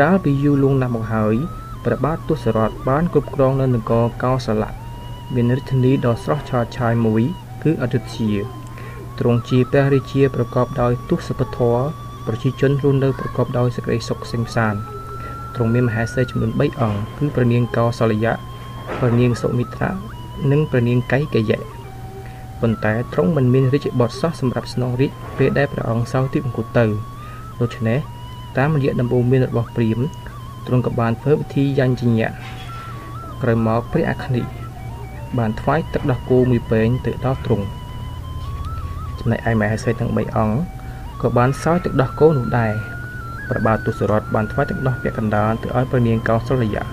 កាលពីយូរលង់ណាស់មកហើយព្រះបាទទសរថបានគ្រប់គ្រងនៅនគរកោសលៈមានរាជធានីដ៏ស្រស់ឆើតឆាយមួយ គឺអយុធ្យាទ្រង់ជាព្រះរាជាប្រកបដោយទសពធម៌ប្រជាជនរស់នៅប្រកបដោយសេចក្តីសុខសេងសានទ្រង់មានមហេសីចំនួន3អង្គគឺព្រះនាងកោសលយៈព្រះនាងសុមិត្រានិងព្រះនាងកៃកយៈប៉ុន្តែទ្រង់មិនមានរាជបុត្រសោះសម្រាប់ស្នងរាជពេលដែលព្រះអង្គសោយទីបង្គត់ទៅដូច្នេះ តាមរយៈដំបូន្មានរបស់ព្រាហ្មណ៍ទ្រង់ក៏បានធ្វើពិធីយ៉ាញ់ជញ្ញៈក្រោយមកព្រះអគ្នីបានថ្វាយទឹកដោះគោមួយពែងទៅដល់ទ្រង់ចំណែកឯមហេសីទាំង3អង្គក៏បានសោយទឹកដោះគោនោះដែរព្រះបាទទុសរថបានថ្វាយទឹកដោះពាក់កណ្ដាលទៅឲ្យព្រះនាងកោសលយៈ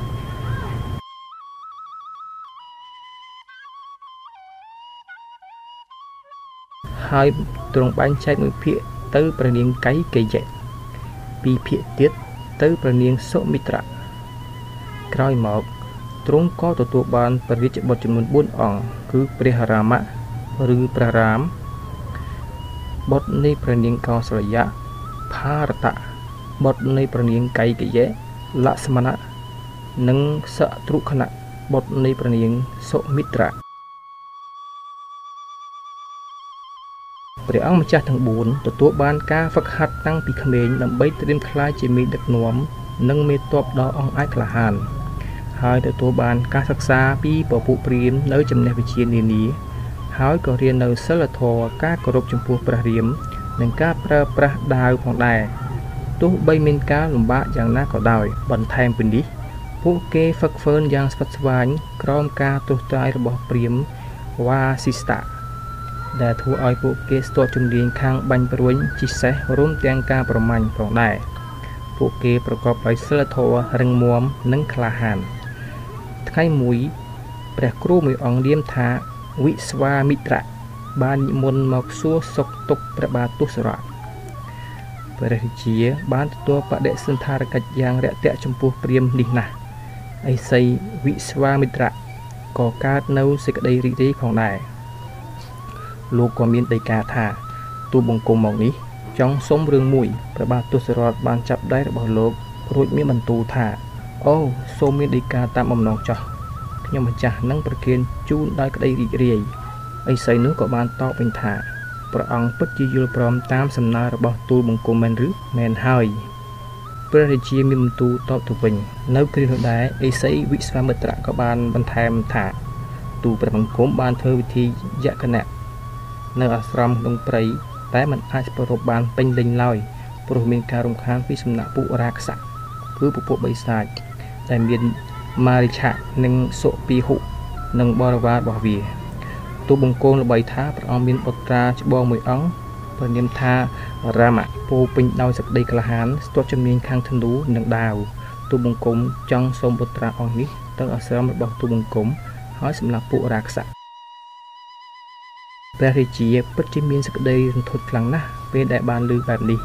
ហើយទ្រង់បែងចែកមួយភាគទៅព្រះនាងកៃកេយៈ ពីរភាគទៀតទៅព្រះនាងសុមិត្រាក្រោយមកទ្រង់ក៏ទទួលបានព្រះរាជបុត្រចំនួន4អង្គគឺព្រះរាមៈឬព្រះរាមបុត្រនៃព្រះនាងកោសលយៈផារតៈបុត្រនៃព្រះនាងកៃកយៈលក្ស្មណៈនិងសត្រុខណៈបុត្រនៃព្រះនាងសុមិត្រា ព្រះអង្គម្ចាស់ទាំង4ទទួលបានការហ្វឹកហាត់តាំងពីក្មេងដើម្បីត្រៀមក្លាយជាមេដឹកនាំនិងមេតបដ៏អង្អាចក្លាហានហើយទទួលបានការសិក្សាពីពពុព្រាមនៅចំណេះវិជ្ជានានាហើយក៏រៀននៅសិលធម៌ការគោរពចំពោះព្រះរាម និងការប្រើប្រាស់ដាវផងដែរទោះបីមានការលំបាកយ៉ាងណាក៏ដោយ បន្ថែមពីនេះពួកគេហ្វឹកហ្វឺនយ៉ាងស្វិតស្វាញក្រោមការទោសត្រាយរបស់ព្រាមវ៉ាស៊ីស្តា ដែលធ្វើឲ្យពួកគេស្ទាត់ជំនាញខាងបាញ់ព្រួញជិះសេះរួមទាំងការប្រមាញ់ផងដែរពួកគេប្រកបដោយសិលធម៌រឹងមាំនិងក្លាហានថ្ងៃមួយព្រះគ្រូមួយអង្គនាមថាវិស្វាមិត្រៈបាននិមន្តមកសួរសុខទុក្ខព្រះបាទទសរថព្រះរាជាបានទទួលបដិសន្ធារកិច្ចយ៉ាងរាក់ទាក់ចំពោះព្រាហ្មណ៍នេះណាស់ឥសីវិស្វាមិត្រៈក៏កើតនៅសេចក្តីរីករាយផងដែរ លោកក៏មានដីកាថាទូបង្គំមកនេះ ចង់សុំរឿងមួយព្រះបាទទសរថបានចាប់ដៃរបស់លោករួចមានបន្ទូលថាអូសូមមានដីកាតាមបំណងចោះខ្ញុំម្ចាស់នឹងប្រគិនជូនដោយក្តីរីករាយឥសីនោះក៏បានតបវិញថាព្រះអង្គពិតជាយល់ព្រមតាមសំណើរបស់ទូលបង្គំមែនឬមែនហើយព្រះរាជាមានបន្ទូលតបទៅវិញនៅគ្រានោះដែរអេសីវិស្វាមិត្រៈក៏បានបន្ថែមថាទូលព្រះបង្គំបានធ្វើវិធីយក្ខណៈ នៅអាស្រមក្នុងព្រៃតែมันអាចប្រពបានពេញលេញឡើយព្រោះមានការរំខានពីសំណាក់ពួករាក្សៈគឺពពួកបិសាចដែលមានម៉ារិឆៈនិងសុពីហុនិងបរិវាររបស់វាទូបង្គំល្បីថាព្រះអង្គមានបុត្រាច្បងមួយអង្គព្រះនាមថារាមៈពោពេញដោយសក្តីក្លាហានស្ទាត់ជំនាញខាងធនូនិងដាវទូបង្គំចង់សូមបុត្រាអង្គនេះទៅអាស្រមរបស់ទូបង្គំហើយសម្រាប់ពួករាក្សៈ ព្រះរាជាពិតជាមានសេចក្តីរន្ធត់ខ្លាំងណាស់ពេលដែលបានឮបែបនេះ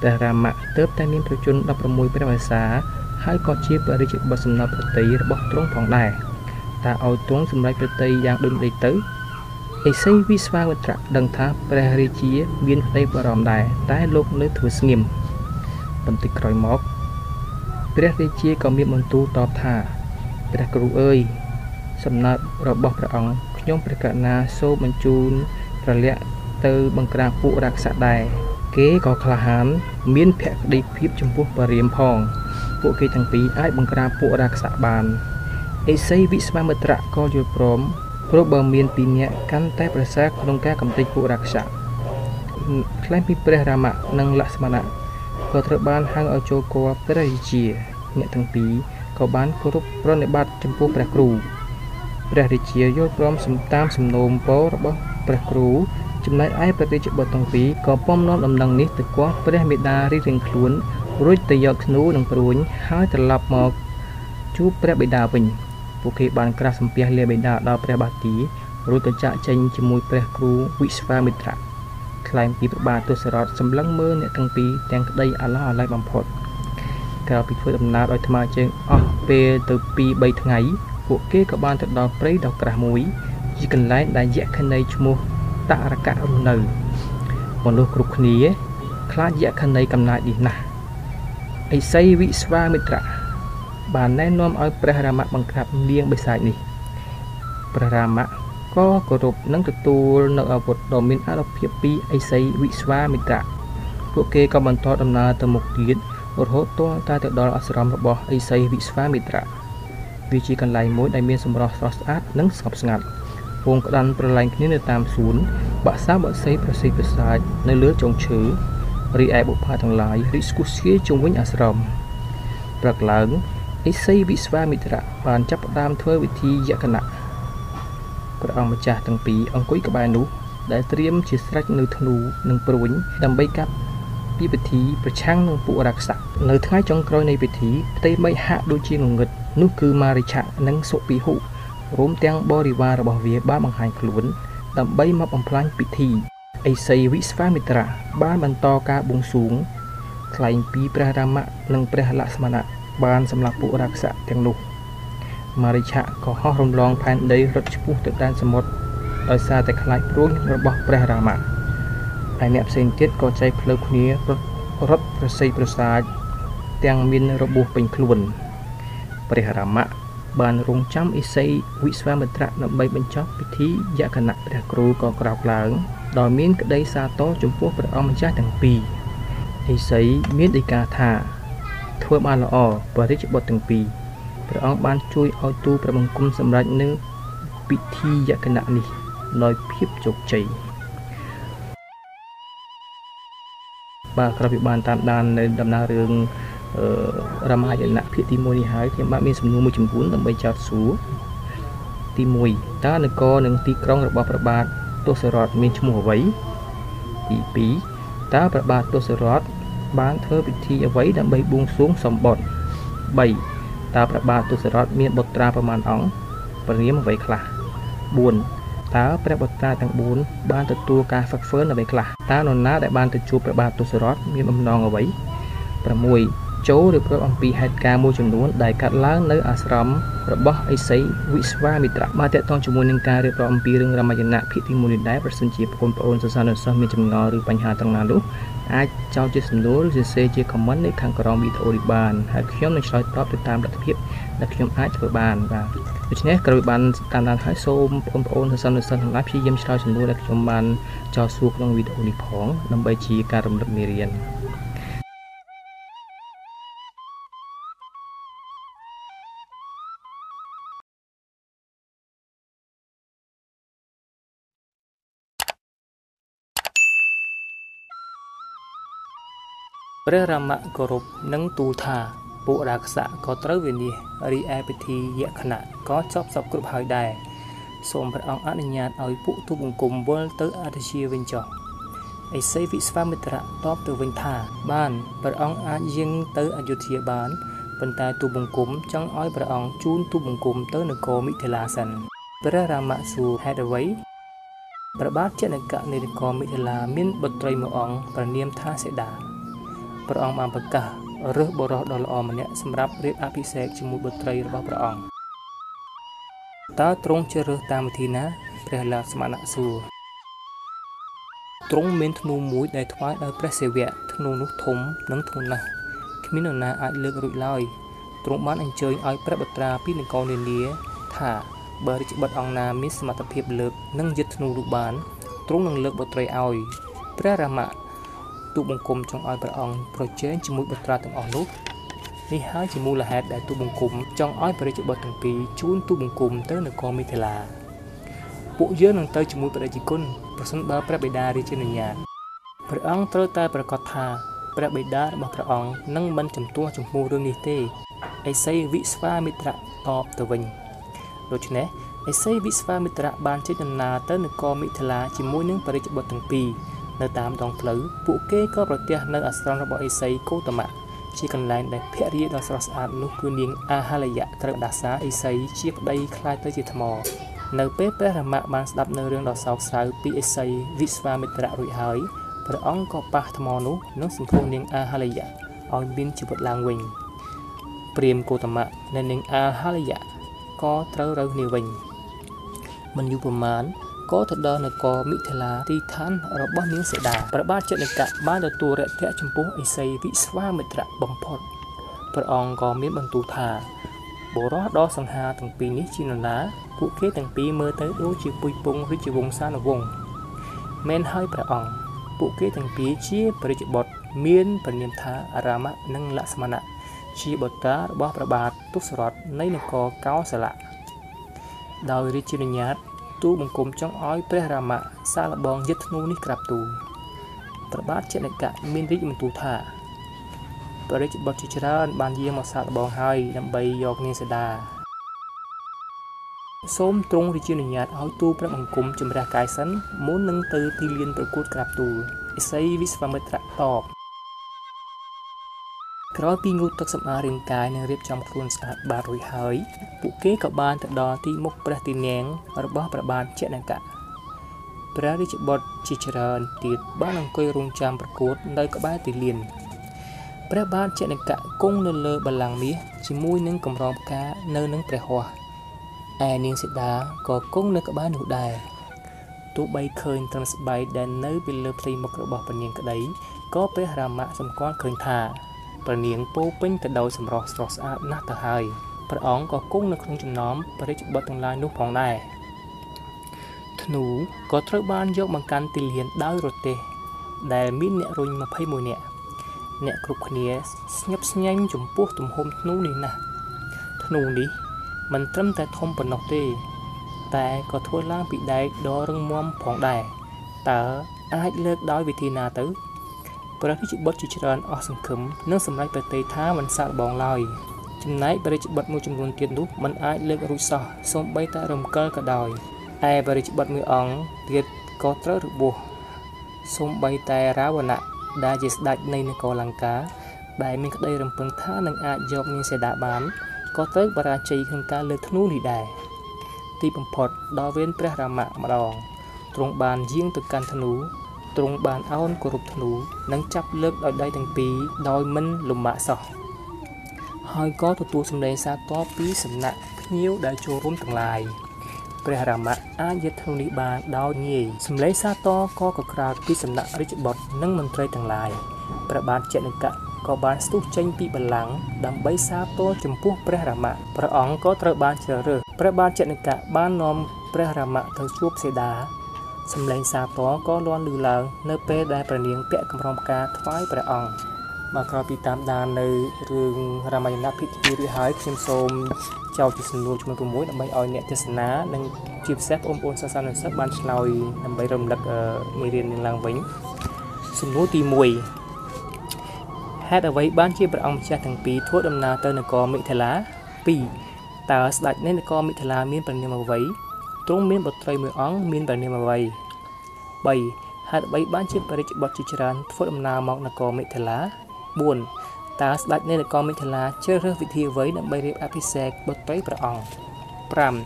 ព្រះរាមៈទើបតែមានប្រជជន16ព្រះវស្សាហើយក៏ជាព្រះរាជបុត្រសំណប្រតិរបស់ទ្រង់ផងដែរតើឲ្យទ្រង់សម្រេចប្រតិយ៉ាងដូចនេះទៅឥសីវិស្វាមិត្រៈដឹងថាព្រះរាជាមានក្តីបារម្ភដែរតែលោកនៅធ្វើស្ងៀមបន្តិចក្រោយមកព្រះរាជាក៏មានបន្ទូលតបថាព្រះគ្រូអើយសំណើរបស់ព្រះអង្គ ខ្ញុំព្រះករុណាសូមបញ្ជូនប្រលាក់ទៅបង្ក្រាបពួករាក្សៈដែរគេក៏ក្លាហានមានភក្តីភាពចំពោះបរិមផង ពួកគេទាំងពីរអាចបង្ក្រាបពួករាក្សៈបានអេសីវិស្វាមិត្រៈក៏យល់ព្រមព្រោះបើមានពីរនាក់កាន់តែប្រសើរក្នុងការកំទេចពួករាក្សៈខ្លែងពីព្រះរាមៈនិងលក្ស្មណៈក៏ត្រូវបានហៅឲ្យចូលគល់ព្រះរាជា អ្នកទាំងពីរក៏បានគោរពប្រណិប័តចំពោះព្រះគ្រូ ព្រះរាជាយល់ព្រមសំតាមសំណូមពររបស់ព្រះគ្រូចំណែកឯព្រះរាជបុត្រទាំងពីរក៏ពំនាំដំណឹងនេះទៅគាស់ព្រះមេដារៀងៗខ្លួនរួចទៅយកធ្នូនិងព្រួញហើយត្រឡប់មកជួបព្រះបិតាវិញពួកគេបានក្រាស់សំពះលាបិតាដល់ព្រះបាទីរួចក៏ចាក់ចេញជាមួយព្រះគ្រូវិស្វាមិត្រៈខ្លែងពីព្រះបាទទសរថសម្លឹងមើលអ្នកទាំងពីរទាំងក្តីអាឡោះអាល័យបំផុតក្រោយពីធ្វើដំណើរដោយថ្មើរជើងអស់ពេលទៅ2 3ថ្ងៃ ពួកគេក៏បានទៅដល់ព្រៃដ៏ក្រាស់មួយជាកន្លែងដែលយក្ខិនីឈ្មោះតរកៈរស់នៅមនុស្សគ្រប់គ្នាខ្លាចយក្ខិនីកំណាចនេះណាស់ឥសីវិស្វាមិត្រៈបានណែនាំឲ្យព្រះរាមៈបង្ក្រាបនាងបិសាចនេះព្រះរាមៈក៏គោរពនិងទទួលនៅអាវុធដ៏មានអានុភាពពីឥសីវិស្វាមិត្រៈពួកគេក៏បន្តដំណើរទៅមុខទៀតរហូតទាល់តែទៅដល់អាស្រមរបស់ឥសីវិស្វាមិត្រៈ វាជាកន្លែងមួយដែលមានសម្រស់ស្រស់ស្អាតនិងស្ងប់ស្ងាត់វងក្តាន់ប្រឡែងគ្នានៅតាមសួនបាក់សាបាក់សីប្រសិទ្ធប្រសាចនៅលើចុងឈើរីឯបុប្ផាទាំងឡាយរីកស្គុះស្គាយជុំវិញអាស្រមព្រឹកឡើងឥសីវិស្វាមិត្រៈបានចាប់ផ្ដើមធ្វើវិធីយក្ខណៈព្រះអង្គម្ចាស់ទាំងពីរអង្គុយក្បែរនោះដែលត្រៀមជាស្រេចនៅធ្នូនិងព្រួញដើម្បីកាប់ ពីពិធីប្រឆាំងនឹងពួករាក្សសនៅថ្ងៃចុងក្រោយនៃពិធីផ្ទៃមេឃហាក់ដូចជាងងឹតនោះគឺម៉ារិឆៈនិងសុពីហុរួមទាំងបរិវាររបស់វាបានបង្ហាញខ្លួន ដើម្បីមកបំផ្លាញពិធីឥសីវិស្វាមិត្រាបានបន្តការបួងសួងថ្លែងពីព្រះរាមៈនិងព្រះលក្ស្មណៈបានសម្លាប់ពួករាក្សសទាំងនោះម៉ារិឆៈក៏ហោះរំលងផែនដីរត់ឆ្ពោះទៅដែនសមុទ្រដោយសារតែខ្លាចព្រួញរបស់ព្រះរាមៈ ហើយអ្នកផ្សេងទៀតក៏ចែកផ្លូវគ្នារត់រត់ប្រសិទ្ធប្រសាទទាំងមានរបួសពេញខ្លួនព្រះរាមៈបានរងចាំឥសីវិស្វាមិត្រៈដើម្បីបញ្ចប់ពិធីយក្ខណៈព្រះគ្រូក៏ក្រោកឡើងដោយមានក្តីសាទរចំពោះព្រះអង្គម្ចាស់ទាំងពីរឥសីមានដីកាថាធ្វើបានល្អបរិជ្ជបុត្រទាំងពីរព្រះអង្គបានជួយឲ្យទូព្រះបង្គំសម្រេចនៅពិធីយក្ខណៈនេះដោយភាពជោគជ័យ បាទក្រោយពីបានតាមដាននៅដំណើររឿងរមាយណៈភាគទី1នេះហើយខ្ញុំបាទមានសំណួរមួយចំនួនដើម្បីចោទសួរទី1តើនគរនិងទីក្រុងរបស់ព្រះបាទទសរថមានឈ្មោះអ្វីទី2តើព្រះបាទទសរថបានធ្វើពិធីអ្វីដើម្បីបួងសួងសម្បត្តិ3តើព្រះបាទទសរថមានបុត្រាប្រមាណអង្គព្រះនាមអ្វីខ្លះ4 តើព្រះបុត្រាទាំង4បានទទួលការហ្វឹកហ្វឺនអ្វីខ្លះតើនរណាដែលបានទៅជួបព្រះបាទទសរថមានបំណងអ្វី6ចូលរៀបរាប់អំពីហេតុការណ៍មួយចំនួនដែលកើតឡើងនៅអាស្រមរបស់ឥសីវិស្វាមិត្រៈបាទតកតងជាមួយនឹងការរៀបរាប់អំពីរឿងរមយណៈភាគទី1នេះដែរប្រសិនជាបងប្អូនសិស្សានុសិស្សមានចម្ងល់ឬបញ្ហាត្រង់ណានោះអាចចោទជាសំណួរឬសរសេរជា comment នៅខាងក្រោមវីដេអូនេះបានហើយខ្ញុំនឹងឆ្លើយតបទៅតាមលទ្ធភាព ដែលខ្ញុំអាចធ្វើបានបាទដូច្នេះក្រោយបានតាមដានហើយសូមបងប្អូនសិស្សានុសិស្សទាំងឡាយព្យាយាមឆ្លើយសំណួរដែលខ្ញុំបានចោទសួរក្នុងវីដេអូនេះផងដើម្បីជាការរំលឹកមេរៀនព្រះរាមៈគោរពនិងទូលថា ពួករាក្សៈក៏ត្រូវវិនិច្ឆ័យរីឯពិធីយក្ខណៈក៏ចប់សពគ្រប់ហើយដែរសូមព្រះអង្គអនុញ្ញាតឲ្យពួកទូបង្គំវិលទៅអធិជាវិញចុះឥសីវិស្វាមិត្រៈតបទៅវិញថា បានព្រះអង្គអាចយាងទៅអយុធ្យាបានប៉ុន្តែទូបង្គំចង់ឲ្យព្រះអង្គជូនទូបង្គំទៅនគរមិថិលាសិនព្រះរាមៈសួរហេតុអ្វីព្រះបាទចនកៈនៃនគរមិថិលាមានបុត្រីមួយអង្គប្រនាមថាសេដាព្រះអង្គបានប្រកាស រើសបរិសដ៏ល្អម្នាក់សម្រាប់រៀបអភិសេកជាមួយបុត្រីរបស់ព្រះអង្គតើទ្រង់ជ្រើសរើសតាមវិធីណាព្រះលក្សមណៈសួរទ្រង់មានធ្នូមួយដែលថ្វាយដោយព្រះសិវៈធ្នូនោះធំនិងធំណាស់គ្មាននរណាអាចលើករួចឡើយទ្រង់បានអញ្ជើញឲ្យព្រះបត្រាពីនគរនានាថាបើរាជបុត្រអង្គណាមានសមត្ថភាពលើកនិងយឹតធ្នូនោះបានទ្រង់នឹងលើកបុត្រីឲ្យព្រះរាមៈ ទូបង្គំចង់ឲ្យព្រះអង្គប្រជែងជាមួយបុត្រាទាំងអស់នោះនេះហើយជាមូលហេតុដែលទូបង្គំចង់ឲ្យព្រះរាជបុត្រទាំងពីរជូនទូបង្គំទៅនគរមិថិលាពួកយើងនឹងទៅជាមួយព្រះរាជគុណប្រសិនបើព្រះបិតារាជានុញ្ញាតព្រះអង្គត្រូវតែប្រកាសថាព្រះបិតារបស់ព្រះអង្គនឹងមិនជំទាស់ចំពោះរឿងនេះទេឥសីវិស្វាមិត្រៈតបទៅវិញដូច្នេះឥសីវិស្វាមិត្រៈបានចេញដំណើរទៅនគរមិថិលាជាមួយនឹងព្រះរាជបុត្រទាំងពីរ នៅតាមដងផ្លូវពួកគេក៏ប្រទះនៅអាស្រមរបស់អេសីកូតមៈជាកន្លែងដែលភរិយាដ៏ស្រស់ស្អាតនោះគឺនាងអាហាលយៈត្រូវដាសាអេសីជាប្តីខ្លាយទៅជាថ្មនៅពេលព្រះរមៈបានស្ដាប់នៅរឿងដ៏សោកសៅពីអេសីវិស្វាមិត្រៈរួចហើយព្រះអង្គក៏ប៉ះថ្មនោះនឹងសម្ពោធនាងអាហាលយៈឲ្យមានជីវិតឡើងវិញព្រាមគោតមៈនិងនាងអាហាលយៈក៏ត្រូវរើសនេះវិញមិនយូរប៉ុន្មាន ក៏ទៅដល់នគរមិថិលាទីឋានរបស់នាងសេដាព្រះបាទចនកៈបានទទួលរយៈចំពោះឥសីវិស្វាមិត្រៈបំផុតព្រះអង្គក៏មានបន្ទូលថាបុរសដ៏សង្ហាទាំងពីរនេះជានរណាពួកគេទាំងពីរមើលទៅដូចជាពុយពងរាជវង្សានុវង្សមែនហើយព្រះអង្គពួកគេទាំងពីរជាព្រះរាជបុត្រមានព្រះនាមថាអារាមៈនិងលក្ស្មណៈជាបុត្រារបស់ព្រះបាទទុសរថនៃនគរកោសលៈដោយរាជានុញ្ញាត ទូលបង្គំចង់ឲ្យព្រះរាមៈសាឡបងយិតធ្នូនេះក្រាបទូលព្រះបាទចនិកៈមានរាជបន្ទូលថាព្រះរាជបុត្រជាច្រើនបានយាងមកសាឡបងហើយដើម្បីយកនាងសីតាសូមទ្រង់រាជានុញ្ញាតឲ្យទូលព្រះបង្គំជំរះកាយសិនមុននឹងទៅទីលានប្រកួតក្រាបទូលឥសីវិស្វមិត្រតប ក្រោយពីងូតទឹកសម្អាតរាងកាយនិងរៀបចំខ្លួនស្អាតបាតរួចហើយពួកគេក៏បានទៅដល់ទីមុខព្រះទីនាំងរបស់ព្រះបាទជនកៈព្រះរាជបុត្រជាច្រើនទៀតបានអង្គុយរងចាំប្រកួតនៅក្បែរទីលានព្រះបាទជនកៈគង់នៅលើបល្ល័ង្កមាសជាមួយនឹងកម្រងផ្កានៅនឹងព្រះហស្ថឯនាងសីតាក៏គង់នៅក្បែរនោះដែរទោះបីឃើញត្រឹមស្បែកដែលនៅពីលើផ្ទៃមុខរបស់ព្រះនាងក្តីក៏ព្រះរាមៈសម្គាល់ឃើញថា ព្រះនាងពោពេញទៅដោយសម្រស់ស្រស់ស្អាតណាស់ទៅហើយព្រះអង្គក៏គង់នៅក្នុងចំណោមព្រះរាជបុត្រទាំងឡាយនោះផងដែរធ្នូក៏ត្រូវបានយកមកកាន់ទីលានដោយរទេះដែលមានអ្នករុញ21នាក់អ្នកគ្រប់គ្នាស្ញប់ស្ញែងចំពោះទំហំធ្នូនេះណាស់ធ្នូនេះមិនត្រឹមតែធំប៉ុណ្ណោះទេ តែក៏ធ្វើឡើងពីដែកដ៏រឹងមាំផងដែរតើអាចលើកដោយវិធីណាទៅ ព្រះរាជបុត្រជាច្រើនអស់សង្ឃឹមនិងសម្រេចប្រតិថាមិនសាកបងឡើយចំណែកព្រះរាជបុត្រមួយចំនួនទៀតនោះមិនអាចលើករួចសោះសូម្បីតែរំកិលក៏ដោយឯព្រះរាជបុត្រមួយអង្គទៀតក៏ត្រូវរបួសសូម្បីតែរាវណៈដែលជាស្ដេចនៃនគរលង្កាដែលមានក្តីរំពឹងថានឹងអាចយកនាងសេដាបានក៏ត្រូវបរាជ័យក្នុងការលើកធ្នូនេះដែរទីបំផុតដល់វេនព្រះរាមៈម្ដងទ្រង់បានយាងទៅកាន់ធ្នូ ទ្រង់បានអោនគោរពធ្នូនិងចាប់លើកដោយដៃទាំងពីរដោយមិនលំបាកសោះហើយក៏ទទួលសម្លេងសាទរពីសំណាក់ភ្ញៀវដែលចូលរួមទាំងឡាយព្រះរាមៈអាចយកធ្នូនេះបានដោយងាយសម្លេងសាទរក៏កក្រើកពីសំណាក់រាជបុត្រនិងមន្ត្រីទាំងឡាយព្រះបាទចនិកៈក៏បានស្ទុះចេញពីបល្ល័ង្កដើម្បីសាទរចំពោះព្រះរាមៈព្រះអង្គក៏ត្រូវបានជ្រើសរើសព្រះបាទចនិកៈបាននាំព្រះរាមៈទៅជួបសេដា សំឡេងសាទរក៏លាន់ឮឡើង នៅពេលដែលព្រះនាងពាក់កម្រងផ្កាថ្វាយព្រះអង្គមកក្រោយពីតាមដាននៅរឿងរាមាយណៈភិក្ខុរួចហើយខ្ញុំសូមចោទជាសំណួរចំនួន6ដើម្បីឲ្យអ្នកទេសនានិងជាពិសេសបងប្អូនសាសនិកសិស្សបានឆ្លើយដើម្បីរំលឹកមេរៀននេះឡើងវិញសំណួរទី1ហេតុអ្វីបានជាព្រះអង្គម្ចាស់ទាំងពីរធ្វើដំណើរទៅនគរមិថិលា2តើស្ដេចនៃនគរមិថិលាមានព្រះនាមអ្វី ទ្រង់មានបុត្រីមួយអង្គមានព្រះនាមអ្វី3ហេតុអ្វីបានជាបរិជ្ជបុត្រជាច្រើនធ្វើដំណើរមកនគរមិថិលា4តើស្ដេចនៃនគរមិថិលាជ្រើសរើសវិធីអ្វីដើម្បីរៀបអភិសេកបុត្រីព្រះអង្គ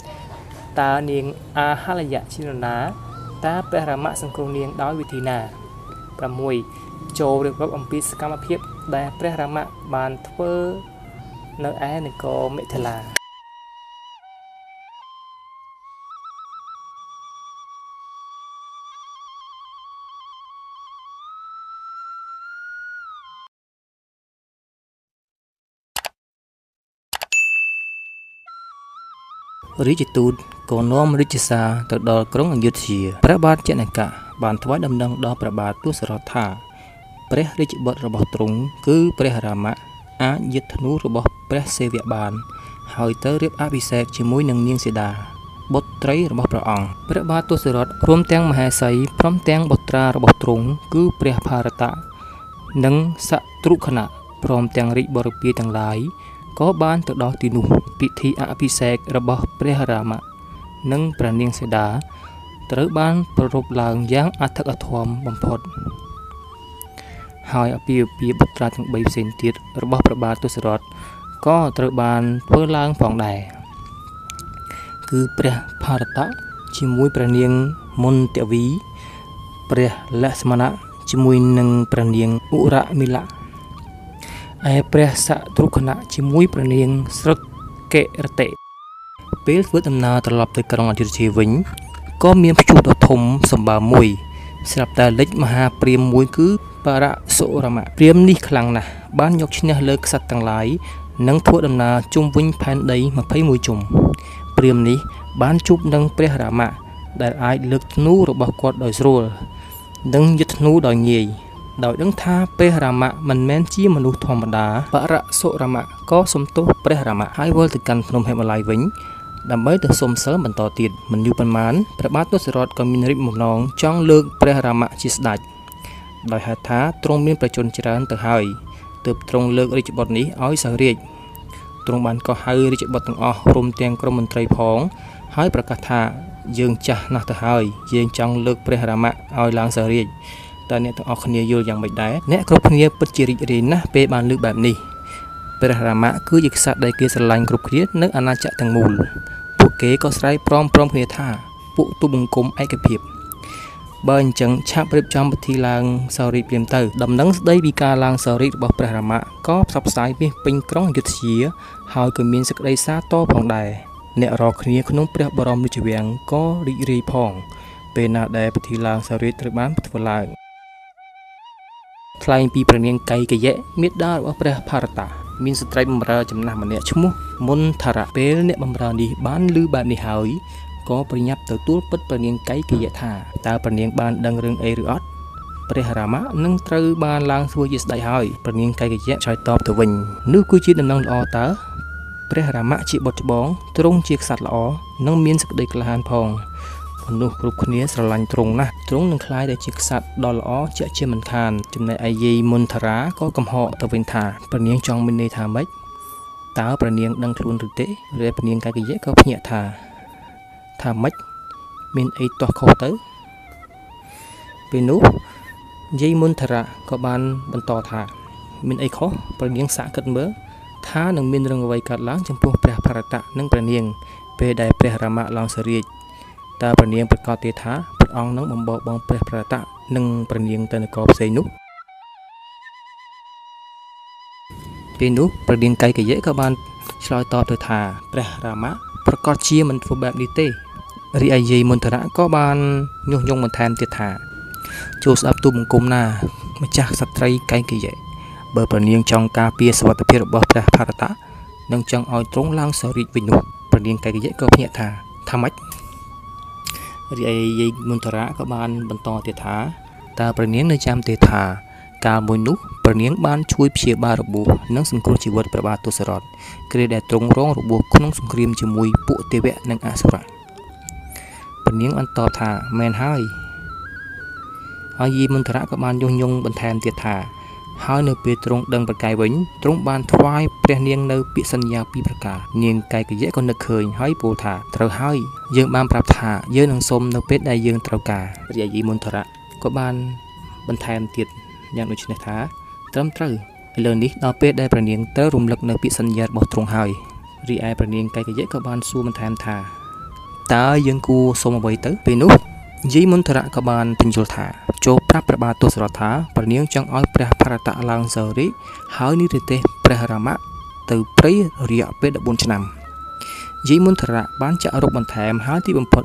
5តើនាងអាហលយៈជានរណាតើព្រះរាមៈសង្គ្រោះនាងដោយវិធីណា6ចូលរៀបរាប់អំពីសកម្មភាពដែលព្រះរាមៈបានធ្វើនៅឯនគរមិថិលា រាជទូតក៏នាំរាជសារទៅដល់ក្រុងអយុធ្យាព្រះបាទចនកៈបានថ្វាយដំណឹងដល់ព្រះបាទទសរថថាព្រះរាជបុត្ររបស់ទ្រង់គឺព្រះរាមៈអាចយឹតធ្នូរបស់ព្រះសេវបាន ហើយទៅរៀបអភិសេកជាមួយនឹងនាងសីតាបុត្រីរបស់ព្រះអង្គព្រះបាទទសរថរួមទាំងមហេសីព្រមទាំងបុត្រារបស់ទ្រង់គឺព្រះផារតៈនិងសត្រុខណៈព្រមទាំងរាជបរិពារទាំងឡាយក៏បានទៅដល់ទីនោះពិធីអភិសេករបស់ ព្រះរាមៈនិងព្រះនាងសីតាត្រូវបានប្រារព្ធឡើងយ៉ាងអធិកអធមបំផុតហើយអពាហ៍ពិពាហ៍បុត្រាទាំង3ផ្សេងទៀតរបស់ព្រះបាទទសរថក៏ត្រូវបានធ្វើឡើងផងដែរគឺព្រះផារតៈជាមួយព្រះនាងមុនតវី ព្រះលក្ស្មណៈជាមួយនឹងព្រះនាងឧរមិលៈឯព្រះសត្រុខណៈជាមួយព្រះនាងស្រុកកេរតេ ពេលធ្វើដំណើរត្រឡប់ទៅក្រុងអយុធ្យាវិញក៏មានព្យុះដ៏ធំសម្បើមមួយ ស្រាប់តែលេចមហាព្រាមមួយគឺបរសុរមៈព្រាមនេះខ្លាំងណាស់បានយកឈ្នះលើក្សត្រទាំងឡាយនិងធ្វើដំណើរជុំវិញផែនដី21ជុំព្រាមនេះបានជួបនឹងព្រះរាមៈដែលអាចលើកធ្នូរបស់គាត់ដោយស្រួលនិងយុទ្ធធ្នូដោយងាយដោយដឹងថាព្រះរាមៈមិនមែនជាមនុស្សធម្មតាបរសុរាមៈក៏សំទោសព្រះរាមៈហើយវិលទៅកាន់ភ្នំហេមឡាយវិញ ដើម្បីទៅសុំសិលបន្តទៀតមិនយូរប៉ុន្មានព្រះបាទទសរថក៏មានរិទ្ធបំណងចង់លើកព្រះរាមៈជាស្ដេចដោយហេតុថាទ្រង់មានប្រជជនច្រើនទៅហើយទើបទ្រង់លើករាជបុត្រនេះឲ្យសោយរាជទ្រង់បានកោះហៅរាជបុត្រទាំងអស់រួមទាំងក្រុមមន្ត្រីផង ហើយប្រកាសថាយើងចាស់ណាស់ទៅហើយយើងចង់លើកព្រះរាមៈឲ្យឡើងសោយរាជតើអ្នកទាំងអស់គ្នាយល់យ៉ាងម៉េចដែរអ្នកគ្រប់គ្នាពិតជារីករាយណាស់ពេលបានលើកបែបនេះព្រះរាមៈគឺជាក្សត្រដែលគេស្រឡាញ់គ្រប់គ្នានៅអាណាចក្រទាំងមូល ពួកគេក៏ស្រែកព្រមព្រមគ្នាថា ពួកទូបង្គំឯកភាពបើអញ្ចឹងឆាប់រៀបចំពិធីឡើងសោរីព្រាមទៅ ដំណឹងស្ដីពីការឡើងសោរីរបស់ព្រះរាមៈក៏ផ្សព្វផ្សាយពីពេញក្រុងយុធ្យាហើយក៏មានសេចក្តីសារតផងដែរអ្នករកគ្នាក្នុងព្រះបរមរាជវាំងក៏រីករាយផង ពេលណាដែលពិធីឡើងសោរីត្រូវបានធ្វើឡើងថ្លែងពីព្រះនាងកៃកយៈមេដារបស់ព្រះផារតា មានស្ត្រីបម្រើចំណាស់ម្នាក់ឈ្មោះមុនថារៈពេលអ្នកបម្រើនេះបានឮបែបនេះហើយក៏ប្រញាប់ទៅទូលពិតព្រះនាងកៃកយៈថាតើព្រះនាងបានដឹងរឿងអីឬអត់ព្រះរាមៈនឹងត្រូវបានឡើងធ្វើជាស្ដេចហើយព្រះនាងកៃកយៈឆ្លើយតបទៅវិញនោះគឺជាដំណឹងល្អតើព្រះរាមៈជាបុត្រច្បងទ្រង់ជាក្សត្រល្អនិងមានសេចក្តីក្លាហានផង មនុស្សគ្រប់គ្នាស្រឡាញ់ទ្រង់ណាស់ទ្រង់នឹងក្លាយទៅជាក្សត្រដ៏ល្អជាក់ជាមិនខាន ចំណែកឯយាយមុនធារាក៏កំហកទៅវិញថាព្រះនាងចង់មានន័យថាម៉េចតើព្រះនាងដឹងខ្លួនឬទេឬព្រះនាងកៃកយៈក៏ភ្ញាក់ថាថាម៉េចមានអីទាស់ខុសទៅពេលនោះយាយមុនធារាក៏បានបន្តថា មានអីខុសព្រះនាងសាកគិតមើលថានឹងមានរឿងអ្វីកើតឡើងចំពោះព្រះភរតៈនិងព្រះនាងពេលដែលព្រះរាមៈឡើងសរាជ តើព្រះនាងប្រកាសទៀតថាព្រះអង្គនឹងបំបោបងព្រះប្រតៈនិងព្រះនាងទៅនគរផ្សេងនោះពេលនោះព្រះនាងកៃកយៈក៏បានឆ្លើយតបទៅថាព្រះរាមៈប្រកាសជាមិនធ្វើបែបនេះទេរីឯយាយមន្តរៈក៏បានញុះញង់បន្ថែមទៀតថាចូលស្ដាប់ទូបង្គំណាម្ចាស់សត្រីកៃកយៈបើព្រះនាងចង់ការពារសុវត្ថិភាពរបស់ព្រះភរតៈនិងចង់ឲ្យទ្រង់ឡើងសរិទ្ធវិញនោះព្រះនាងកៃកយៈក៏ភ្ញាក់ថាថាម៉េច រីឯយាយមន្តរាក៏បានបន្តទៀតថាតើព្រះនាងនៅចាំទេថាកាលមួយនោះព្រះនាងបានជួយព្យាបាលរបួសនិងសង្គ្រោះជីវិតព្រះបាទទសរថគ្រាដែលទ្រង់រងរបួសក្នុងសង្គ្រាមជាមួយពួកទេវៈនិងអសុរៈព្រះនាងបានតបថាមែនហើយហើយយាយមន្តរៈក៏បានញុះញង់បន្ថែមទៀតថា ហើយនៅពេលទ្រង់ដឹងប្រកែកវិញទ្រង់បានថ្វាយព្រះនាងនៅពាក្យសន្យាពីរប្រការនាងកែកយៈក៏នឹកឃើញហើយពោលថាត្រូវហើយយើងបានប្រាប់ថាយើងនឹងសុំនៅពេលដែលយើងត្រូវការរាយីមុនធរៈក៏បានបន្ថែមទៀតយ៉ាងដូចនេះថាត្រឹមត្រូវឥឡូវនេះដល់ពេលដែលព្រះនាងត្រូវរំលឹកនៅពាក្យសន្យារបស់ទ្រង់ហើយរីឯព្រះនាងកែកយៈក៏បានសួរបន្ថែមថាតើយើងគួរសុំអ្វីទៅពេលនោះ យាយមុនធរៈក៏បានបញ្យល់ថាចូលប្រាប់ព្រះបាទទសរថថាព្រះនាងចង់ឲ្យព្រះភរតៈឡើងសរិហើយនិរទេសព្រះរាមៈទៅព្រៃរយៈពេល14ឆ្នាំយាយមុនធរៈបានចាក់រកបន្ថែមហើយទីបំផុត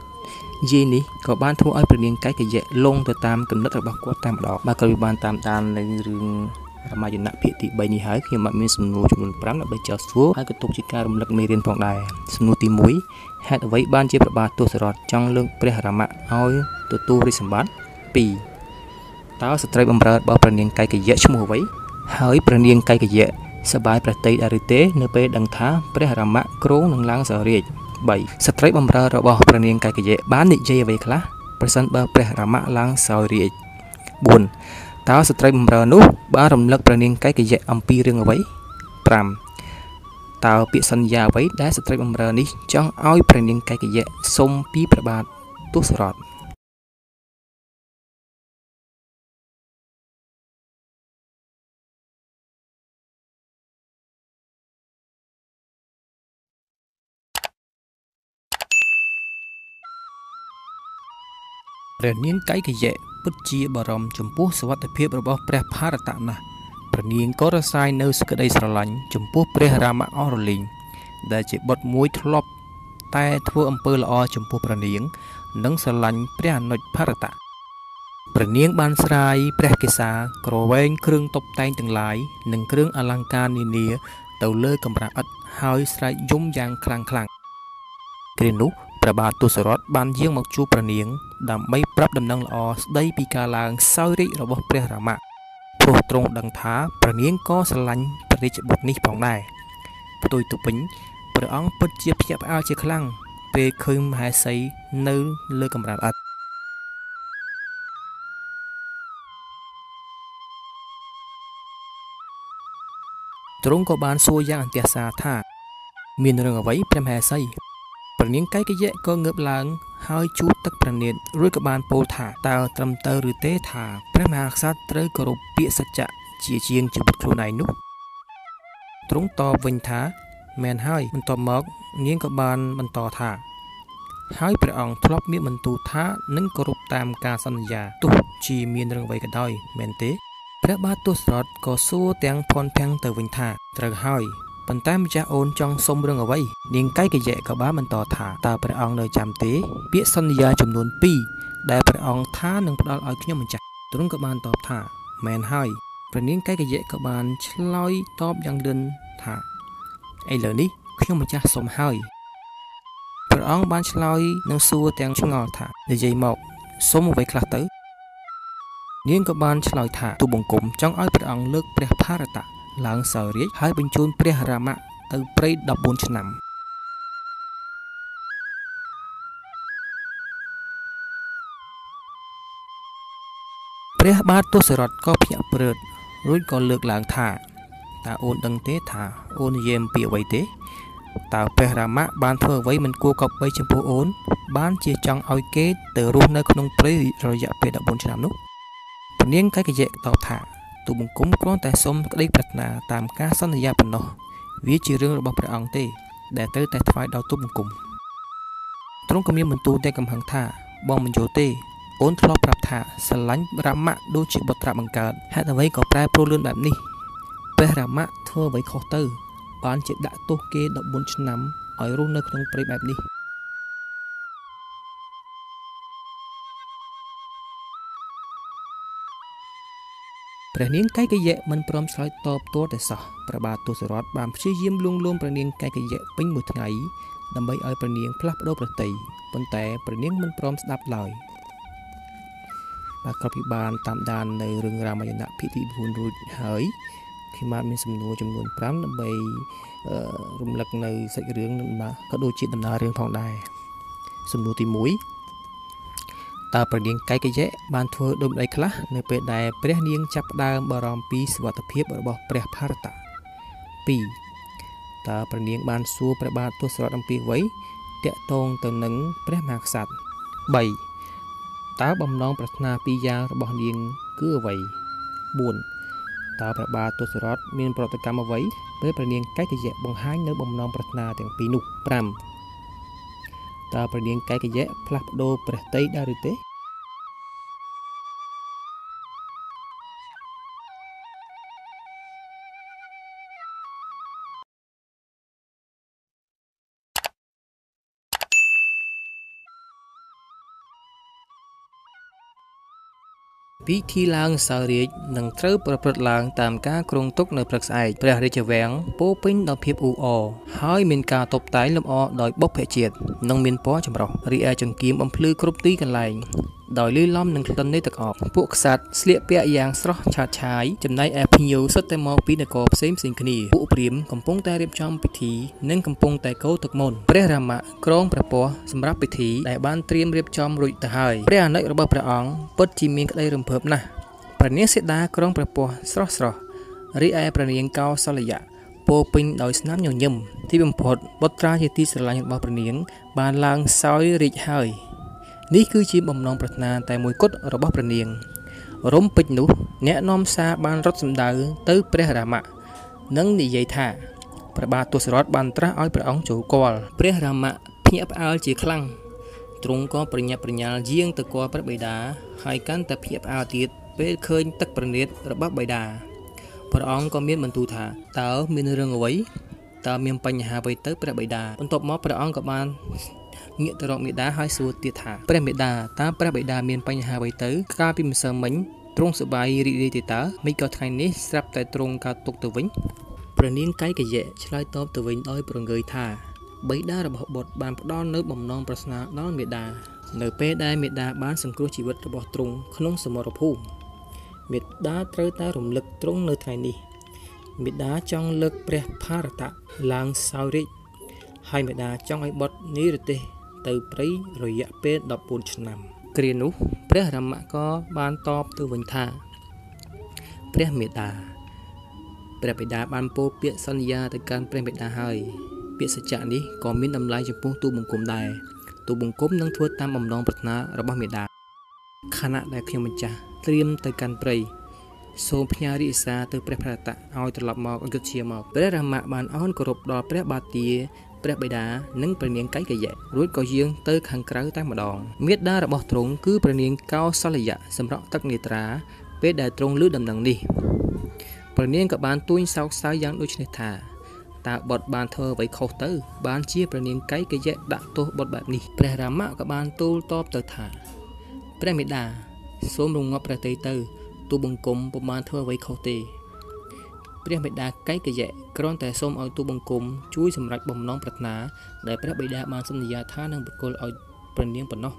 យាយនេះក៏បានធ្វើឲ្យព្រះនាងកៃកយៈលងទៅតាមកំណត់របស់គាត់តែម្ដងបាទក៏វាបានតាមដាននៅរឿងរមាយណៈភាគទី3នេះហើយខ្ញុំបានមានសំណួរចំនួន5ដើម្បីចោទសួរហើយក៏ទុកជាការរំលឹកមេរៀនផងដែរសំណួរទី1 ហេតុអ្វីបានជាព្រះបាទទសរថចង់លើកព្រះរាមៈឲ្យទទួលរាជសម្បត្តិ2តើស្ត្រីបម្រើរបស់ព្រះនាងកៃកយៈឈ្មោះអ្វី ហើយព្រះនាងកៃកយៈសបាយប្រតិដែរឬទេ នៅពេលដឹងថាព្រះរាមៈគ្រងនឹងឡើងសោរាជ3ស្ត្រីបម្រើរបស់ព្រះនាងកៃកយៈបាននិយាយអ្វីខ្លះប្រសិនបើព្រះរាមៈឡើងសោរាជ4តើស្ត្រីបម្រើនោះបានរំលឹកព្រះនាងកៃកយៈអំពីរឿងអ្វី5 តើពាក្យសន្យាអ្វីដែលស្ត្រីបម្រើនេះចង់ឲ្យព្រះនាងកៃកយៈសុំពីព្រះបាទទសរថព្រះនាងកៃកយៈពិតជាបារម្ភចំពោះសវត្ថិភាពរបស់ព្រះផារតៈណាស់ ព្រះនាងក៏រសាយនៅសេចក្តីស្រឡាញ់ចំពោះព្រះរាមអរលីងដែលជាបុត្រមួយធ្លាប់តែធ្វើអំពើល្អចំពោះព្រះនាង និងស្រឡាញ់ព្រះអនុជផារតៈព្រះនាងបានស្រាយព្រះកេសាក្រវែងគ្រឿងតុបតែងទាំងឡាយនិងគ្រឿងអលង្ការនានា ទៅលើកម្រាស់ឥដ្ឋហើយស្រែកយំយ៉ាងខ្លាំងខ្លាំងគ្រានោះព្រះបាទទសរថបានយាងមកជួបព្រះនាង ដើម្បីប្រាប់ដំណឹងល្អស្ដីពីការឡើងសោយរាជរបស់ព្រះរាមៈ ព្រោះទ្រង់ដឹងថាព្រះនាងក៏ស្រឡាញ់ព្រះរាជបុត្រនេះផងដែរផ្ទុយទៅវិញព្រះអង្គពិតជាភ្ញាក់ផ្អើលជាខ្លាំងពេលឃើញមហេសីនៅលើកម្រាលឥដ្ឋទ្រង់ក៏បានសួរយ៉ាងអន្ទះសារថា មានរឿងអ្វីព្រះមហេសី ព្រះនាងកៃកយៈក៏ងើបឡើង ហើយជួបទឹកព្រះនេតរួចក៏បានពោលថាតើត្រឹមត្រូវឬទេថាព្រះមហាក្សត្រត្រូវគោរពពាក្យសច្ចៈជាជាងជីវិតខ្លួនឯងនោះទ្រង់តបវិញថាមែនហើយបន្ទាប់មក នាងក៏បានបន្តថាហើយព្រះអង្គធ្លាប់មានបន្ទូលថានឹងគោរពតាមការសន្យាទោះជាមានរឿងអ្វីក៏ដោយមែនទេព្រះបាទទសរថក៏សួរទាំងភ័ណ្ឌភាំងទៅវិញថាត្រូវហើយ ប៉ុន្តែម្ចាស់អូនចង់សុំរឿងអ្វីនាងកៃកយៈក៏បានបន្តថាតើព្រះអង្គនៅចាំទេ ពាក្យសន្យាចំនួន2ដែលព្រះអង្គថានឹងផ្ដល់ឲ្យខ្ញុំម្ចាស់ទ្រង់ក៏បានតបថាមែនហើយព្រះនាងកៃកយៈក៏បានឆ្លើយតបយ៉ាងលឿនថាឥឡូវនេះខ្ញុំម្ចាស់សុំហើយព្រះអង្គបានឆ្លើយនឹងសួរទាំងឆ្ងល់ថានិយាយមកសុំអ្វីខ្លះទៅនាងក៏បានឆ្លើយថាទូបង្គំចង់ឲ្យព្រះអង្គលើកព្រះ ಭಾ រតៈ ឡើងសោយរាជហើយបញ្ជូនព្រះរាមៈទៅព្រៃ14ឆ្នាំព្រះបាទទសរថក៏ភ្ញាក់ព្រឺតរួចក៏លើកឡើងថាតើអូនដឹងទេថាអូននិយាយអំពីអ្វីទេតើព្រះរាមៈបានធ្វើអ្វីមិនគួរកប់បីចំពោះអូន បានជាចង់ឲ្យគេទៅរស់នៅក្នុងព្រៃរយៈពេល14ឆ្នាំនោះព្រះនាងកៃកយៈតបថា ទូបង្គំគ្រាន់តែសុំក្តីប្រាថ្នាតាមការសន្យាប៉ុណ្ណោះវាជារឿងរបស់ព្រះអង្គទេ ដែលត្រូវតែថ្វាយដល់ទូបង្គំទ្រង់ក៏មានបន្ទូលតែកំហឹងថាបងមិនយល់ទេអូនធ្លាប់ប្រាប់ថាស្រឡាញ់រាមៈដូចជាបុត្របង្កើតហេតុអ្វីក៏ប្រែប្រួលលឿនបែបនេះព្រះរាមៈធ្វើអ្វីខុសទៅបានជាដាក់ទោសគេ14ឆ្នាំឲ្យរស់នៅក្នុងព្រៃបែបនេះ ព្រះនាងកៃកយៈមិនព្រមឆ្លើយតបទាល់តែសោះព្រះបាទទសរថបានព្យាយាមលួងលោមព្រះនាងកៃកយៈពេញមួយថ្ងៃដើម្បីឲ្យព្រះនាងផ្លាស់ប្ដូរប្រតិយប៉ុន្តែព្រះនាងមិនព្រមស្ដាប់ឡើយបាទក៏ពិបានតាមដាននៅរឿងរាមាយណៈភាគទី4រួចហើយខ្ញុំបានមានសំណួរចំនួន5ដើម្បីរំលឹកនៅសាច់រឿងក៏ដូចជាដំណើររឿងផងដែរសំណួរទី1 តើព្រះនាងកៃកយៈបានធ្វើដូចម្តេចខ្លះនៅពេលដែលព្រះនាងចាប់ផ្ដើមបារម្ភពីសុវត្ថិភាពរបស់ព្រះ ಭಾ រតៈ2តើព្រះនាងបានសួរព្រះបាទទសរថអំពីអ្វីតាក់ទងទៅនឹងព្រះមហាក្សត្រ3តើបំណងប្រាថ្នាពីរយ៉ាងរបស់នាងគឺអ្វី4តើព្រះបាទទសរថមានប្រតិកម្មអ្វីពេលព្រះនាងកៃកយៈបង្ហាញនៅបំណងប្រាថ្នាទាំងពីរនោះ5 តើព្រះនាងកៃកយៈផ្លាស់ប្ដូរព្រះតីដែរឬទេ ពិធីឡើងសោយរាជនឹងត្រូវប្រព្រឹត្តឡើងតាមការគ្រងទុកនៅព្រឹកស្អែកព្រះរាជវាំងពោពេញដោយភាពអ៊ូអរហើយមានការតុបតែងលម្អដោយបុព្វជាតិនិងមានពណ៌ចម្រុះរីឯចង្គៀមបំភ្លឺគ្រប់ទីកន្លែង ដោយលឺលំនឹងក្លិននៃទឹកអប់ពួកក្សត្រស្លៀកពាក់យ៉ាងស្រស់ឆើតឆាយចំណែកឯភ្ញៀវសុទ្ធតែមកពីនគរផ្សេងផ្សេងគ្នាពួកព្រាហ្មណ៍កំពុងតែរៀបចំពិធីនិងកំពុងតែកោទឹកមន្តព្រះរាមៈក្រងព្រះពស្ត្រសម្រាប់ពិធីដែលបានត្រៀមរៀបចំរួចទៅហើយព្រះអនុជរបស់ព្រះអង្គពិតជាមានក្តីរំភើបណាស់ព្រះនាងសីតាក្រងព្រះពស្ត្រស្រស់ស្រស់រីឯព្រះនាងកោសលយៈពោពេញដោយស្នាមញញឹមទីបំផុតបុត្រាជាទីស្រឡាញ់របស់ព្រះនាង បានឡើងសោយរាជហើយ នេះគឺជាបំណងប្រាថ្នាតែមួយគត់របស់ព្រះនាងរំពេជ្រនោះ អ្នកនាំសារបានរត់សម្ដៅទៅព្រះរាមៈនិងនិយាយថាព្រះបាទទសរថបានត្រាស់ឲ្យព្រះអង្គចូលគាល់ព្រះរាមៈភ្ញាក់ផ្អើលជាខ្លាំងទ្រង់ក៏ប្រញាប់ប្រញាល់យាងទៅគាល់ព្រះបិតាហើយកាន់តែភ្ញាក់ផ្អើលទៀតពេលឃើញទឹកប្រណិតរបស់បិតាព្រះអង្គក៏មានបន្ទូលថាតើមានរឿងអ្វីតើមានបញ្ហាអ្វីទៅព្រះបិតាបន្ទាប់មកព្រះអង្គក៏បាន ងាកទៅរកមេដាហើយសួរទៀតថាព្រះមេដាតើព្រះបិតាមានបញ្ហាអ្វីទៅកាលពីម្សិលមិញទ្រង់សប្បាយរីករាយទេតើមិនក៏ថ្ងៃនេះស្រាប់តែទ្រង់កើតទុកទៅវិញព្រះនាងកៃកយៈឆ្លើយតបទៅវិញដោយប្រងើយថាបិតារបស់បុត្របានផ្ដល់នៅបំណងប្រស្នាដល់មេដានៅពេលដែលមេដាបានសង្គ្រោះជីវិតរបស់ទ្រង់ក្នុងសមរភូមិមេដាត្រូវតែរំលឹកទ្រង់នៅថ្ងៃនេះមេដាចង់លើកព្រះ ភារតៈឡើងសោយរាជហើយមេដាចង់ឲ្យបុត្រនិរទេស ទៅព្រៃរយៈពេល14ឆ្នាំគ្រានោះព្រះរាមក៏បានតបទៅវិញថាព្រះមេដាព្រះបិតាបានពោលពាក្យសន្យាទៅកាន់ព្រះបិតាហើយ ពាក្យសច្ចៈនេះក៏មានតម្លៃចំពោះទូបង្គំដែរទូបង្គំនឹងធ្វើតាមបំណងប្រាថ្នារបស់មេដាខណៈដែលខ្ញុំម្ចាស់ត្រៀមទៅកាន់ព្រៃសូមផ្ញើរិសាទៅព្រះភរតៈឲ្យត្រឡប់មកអង្គជាមកព្រះរាមៈបានអោនគោរពដល់ព្រះបាទទា ព្រះបិតានិងព្រះនាងកៃកយៈរួចក៏យាងទៅខាងក្រៅតែម្ដងមេដារបស់ទ្រង់គឺព្រះនាងកោសលយៈសម្រក់ទឹកនេត្រាពេលដែលទ្រង់ឮដំណឹងនេះព្រះនាងក៏បានទួញសោកសៅយ៉ាងដូចនេះថាតើបុតបានធ្វើអ្វីខុសទៅ បានជាព្រះនាងកៃកយៈដាក់ទោសបុតបែបនេះព្រះរាមៈក៏បានទូលតបទៅថាព្រះមេដាសូមរងាប់ព្រះតីទៅទូបង្គំពុំបានធ្វើអ្វីខុសទេ ព្រះបិតាកៃកយៈគ្រាន់តែសូមឲ្យទូបង្គំជួយសម្រេចបំណងប្រាថ្នាដែលព្រះបិតាបានសន្យាថានឹងប្រគល់ឲ្យព្រះនាងប៉ុណ្ណោះ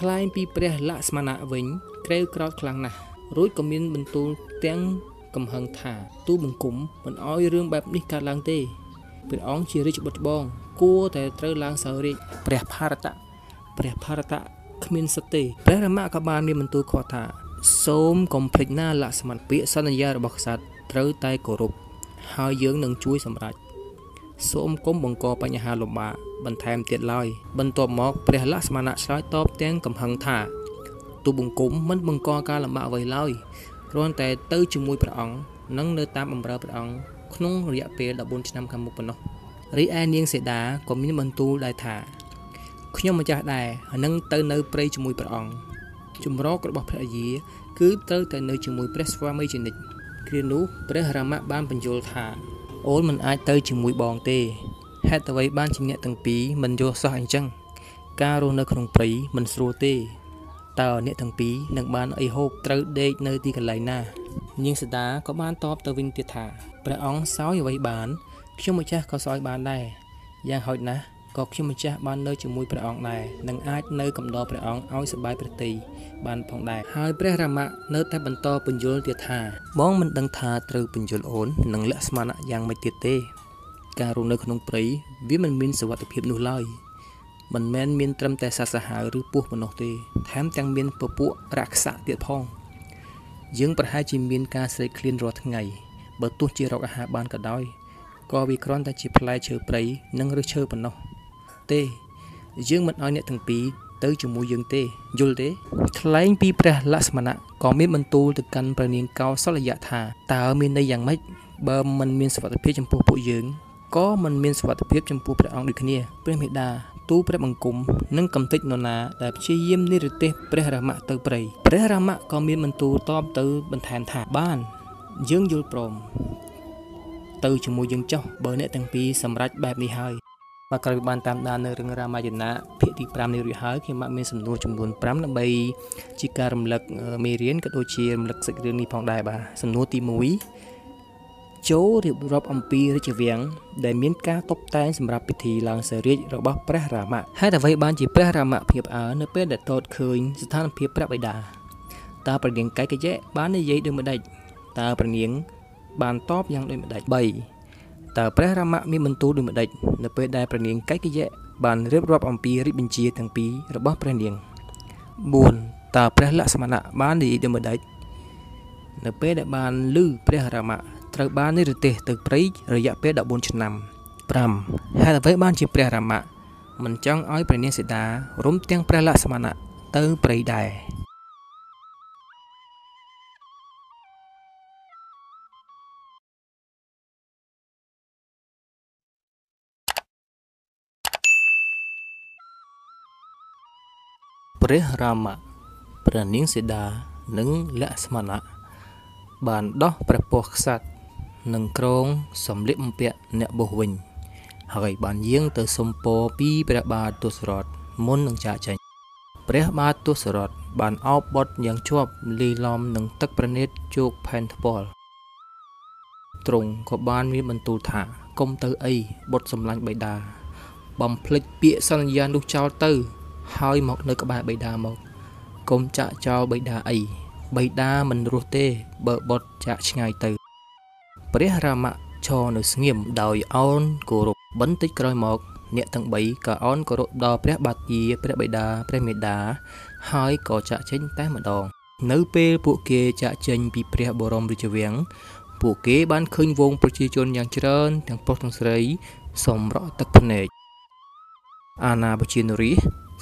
ថ្លែងពីព្រះលក្ស្មណៈវិញក្រេវក្រោតខ្លាំងណាស់រួចក៏មានបន្ទូលទាំងកំហឹងថាទូបង្គំមិនអោយរឿងបែបនេះកើតឡើងទេព្រះអង្គជារាជបុត្របងគួរតែត្រូវឡើងសោយរាជព្រះ ಭಾ រតៈព្រះ ಭಾ រតៈគ្មានសិទ្ធទេព្រះរាមៈក៏បានមានបន្ទូលខត់ថាសូមកុំភ្លេចណាលក្ខសមពាក្យសន្យារបស់ក្សត្រ ត្រូវតែគោរពហើយយើងនឹងជួយសម្រេចសូមកុំបង្កបញ្ហាលំបាកបន្ថែមទៀតឡើយបន្ទាប់មកព្រះលក្ខមណៈឆ្លើយតបទាំងកំហឹងថាទូបង្គំមិនបង្កការលំបាកអ្វីឡើយគ្រាន់តែទៅជាមួយព្រះអង្គនិងនៅតាមបម្រើព្រះអង្គក្នុងរយៈពេល14ឆ្នាំខាងមុខប៉ុណ្ណោះរីឯនាងសេដាក៏មានបន្ទូលដែរថាខ្ញុំម្ចាស់ដែរនឹងទៅនៅព្រៃជាមួយព្រះអង្គជំរករបស់ព្រះយា គឺត្រូវតែនៅជាមួយព្រះស្វាមីជានិច្ច គ្រានោះព្រះរាមៈបានបញ្យល់ថាអូនមិនអាចទៅជាមួយបងទេហេតុអ្វីបានជាអ្នកទាំងពីរមិនយល់សោះអញ្ចឹងការរស់នៅក្នុងព្រៃមិនស្រួលទេតើអ្នកទាំងពីរនឹងបានអីហូបត្រូវដេកនៅទីកន្លែងណានាងសដាក៏បានតបទៅវិញទៀតថាព្រះអង្គសោយអ្វីបានខ្ញុំម្ចាស់ក៏សោយបានដែរយ៉ាងហោចណាស់ ក៏ខ្ញុំម្ចាស់បាននៅជាមួយព្រះអង្គដែរនិងអាចនៅកំដរព្រះអង្គឲ្យសប្បាយប្រតិបានផងដែរហើយព្រះរាមៈនៅតែបន្តពន្យល់ទៀតថាបងមិនដឹងថាត្រូវពន្យល់អូននិងលក្ខស្មណៈយ៉ាងម៉េចទៀតទេ ការរស់នៅក្នុងព្រៃវាមិនមានសុវត្ថិភាពនោះឡើយមិនមែនមានត្រឹមតែសត្វសាហាវឬពស់ប៉ុណ្ណោះទេថែមទាំងមានពពួករាក្សៈទៀតផង យើងប្រហែលជាមានការស្រេកឃ្លានរាល់ថ្ងៃបើទោះជារកអាហារបានក៏ដោយក៏វាគ្រាន់តែជាផ្លែឈើព្រៃនិងឫសឈើប៉ុណ្ណោះ ទេ យើងមិនឲ្យអ្នកទាំងពីរទៅជាមួយយើងទេយល់ទេថ្លែងពីព្រះលក្ស្មណៈក៏មានបន្ទូលទៅកាន់ព្រះនាងកោសលយៈថាតើមានន័យយ៉ាងម៉េចបើមិនមានសុវត្ថិភាពចំពោះពួកយើងក៏មិនមានសុវត្ថិភាពចំពោះព្រះអង្គដូចគ្នាព្រះមេដាទូព្រះបង្គំនិងកំតិចនរណាដែលព្យាយាមនិរទេសព្រះរាមៈទៅព្រៃព្រះរាមៈក៏មានបន្ទូលតបទៅបន្ថែមថាបានយើងយល់ព្រមទៅជាមួយយើងចុះបើអ្នកទាំងពីរសម្រេចបែបនេះហើយ បាទក្រោយបានតាមដាននៅរឿងរាមាយណៈភាគទី5នេះរួចហើយខ្ញុំបាទមានសំណួរចំនួន5ដើម្បីជាការរំលឹកមេរៀនក៏ដូចជារំលឹកសាច់រឿងនេះផងដែរបាទសំណួរទី1ចូលរៀបរាប់អំពីរាជវាំងដែលមានការតុបតែងសម្រាប់ពិធីឡើងសោយរាជរបស់ព្រះរាមៈហេតុអ្វីបានជាព្រះរាមៈភៀបអើនៅពេលដែលតតឃើញស្ថានភាពព្រះបិតាតើព្រះនាងកៃកយៈបាននិយាយដូចម្ដេចតើព្រះនាងបានតបយ៉ាងដូចម្ដេច3 តើព្រះរាមៈមានបន្ទូលដូចម្ដេចនៅពេលដែលព្រះនាងកៃកយៈបានរៀបរាប់អំពីរាជបញ្ជាទាំងពីររបស់ព្រះនាង4តើព្រះលក្ស្មណៈបាននិយាយដូចម្ដេចនៅពេលដែលបានឮព្រះរាមៈត្រូវបាននិរទេសទៅព្រៃរយៈពេល14ឆ្នាំ5ហេតុអ្វីបានជាព្រះរាមៈមិនចង់ឲ្យព្រះនាងសីតារួមទាំងព្រះលក្ស្មណៈទៅព្រៃដែរ ព្រះរាមៈព្រះនាងសីតានិងលក្ស្មណៈបានដោះព្រះពស្ត្រខ្សាត់និងក្រងសំលៀកបំពាក់អ្នកបោះវិញ ហើយបានយាងទៅសុំពរពីព្រះបាទទសរថមុននឹងចាកចេញព្រះបាទទសរថបានអោបបត់យ៉ាងជាប់លីឡំនឹងទឹកប្រណិតជោគផែនថ្ពាល់ទ្រង់ក៏បានមានបន្ទូលថាកុំទៅអីបុតសម្លាញ់បៃតាបំភ្លេចពាក្យសន្យានោះចោលទៅ ហើយមកនៅក្បែរបៃតាមកកុំចាក់ចោលបៃតាអីបៃតាមិនរស់ទេបើបុតចាក់ឆ្ងាយទៅ ព្រះរាមៈឈរនៅស្ងៀមដោយអោនគោរពបន្តិចក្រោយមក អ្នកទាំង3ក៏អោនគោរពដល់ព្រះបាទយាព្រះបិតាព្រះមេដាហើយក៏ចាក់ចេញតែម្ដង នៅពេលពួកគេចាក់ចេញពីព្រះបរមរាជវាំងពួកគេបានឃើញវងប្រជាជនយ៉ាងច្រើនទាំងប្រុសទាំងស្រីសម្រក់ទឹកភ្នែកអាណាប្រជានុរា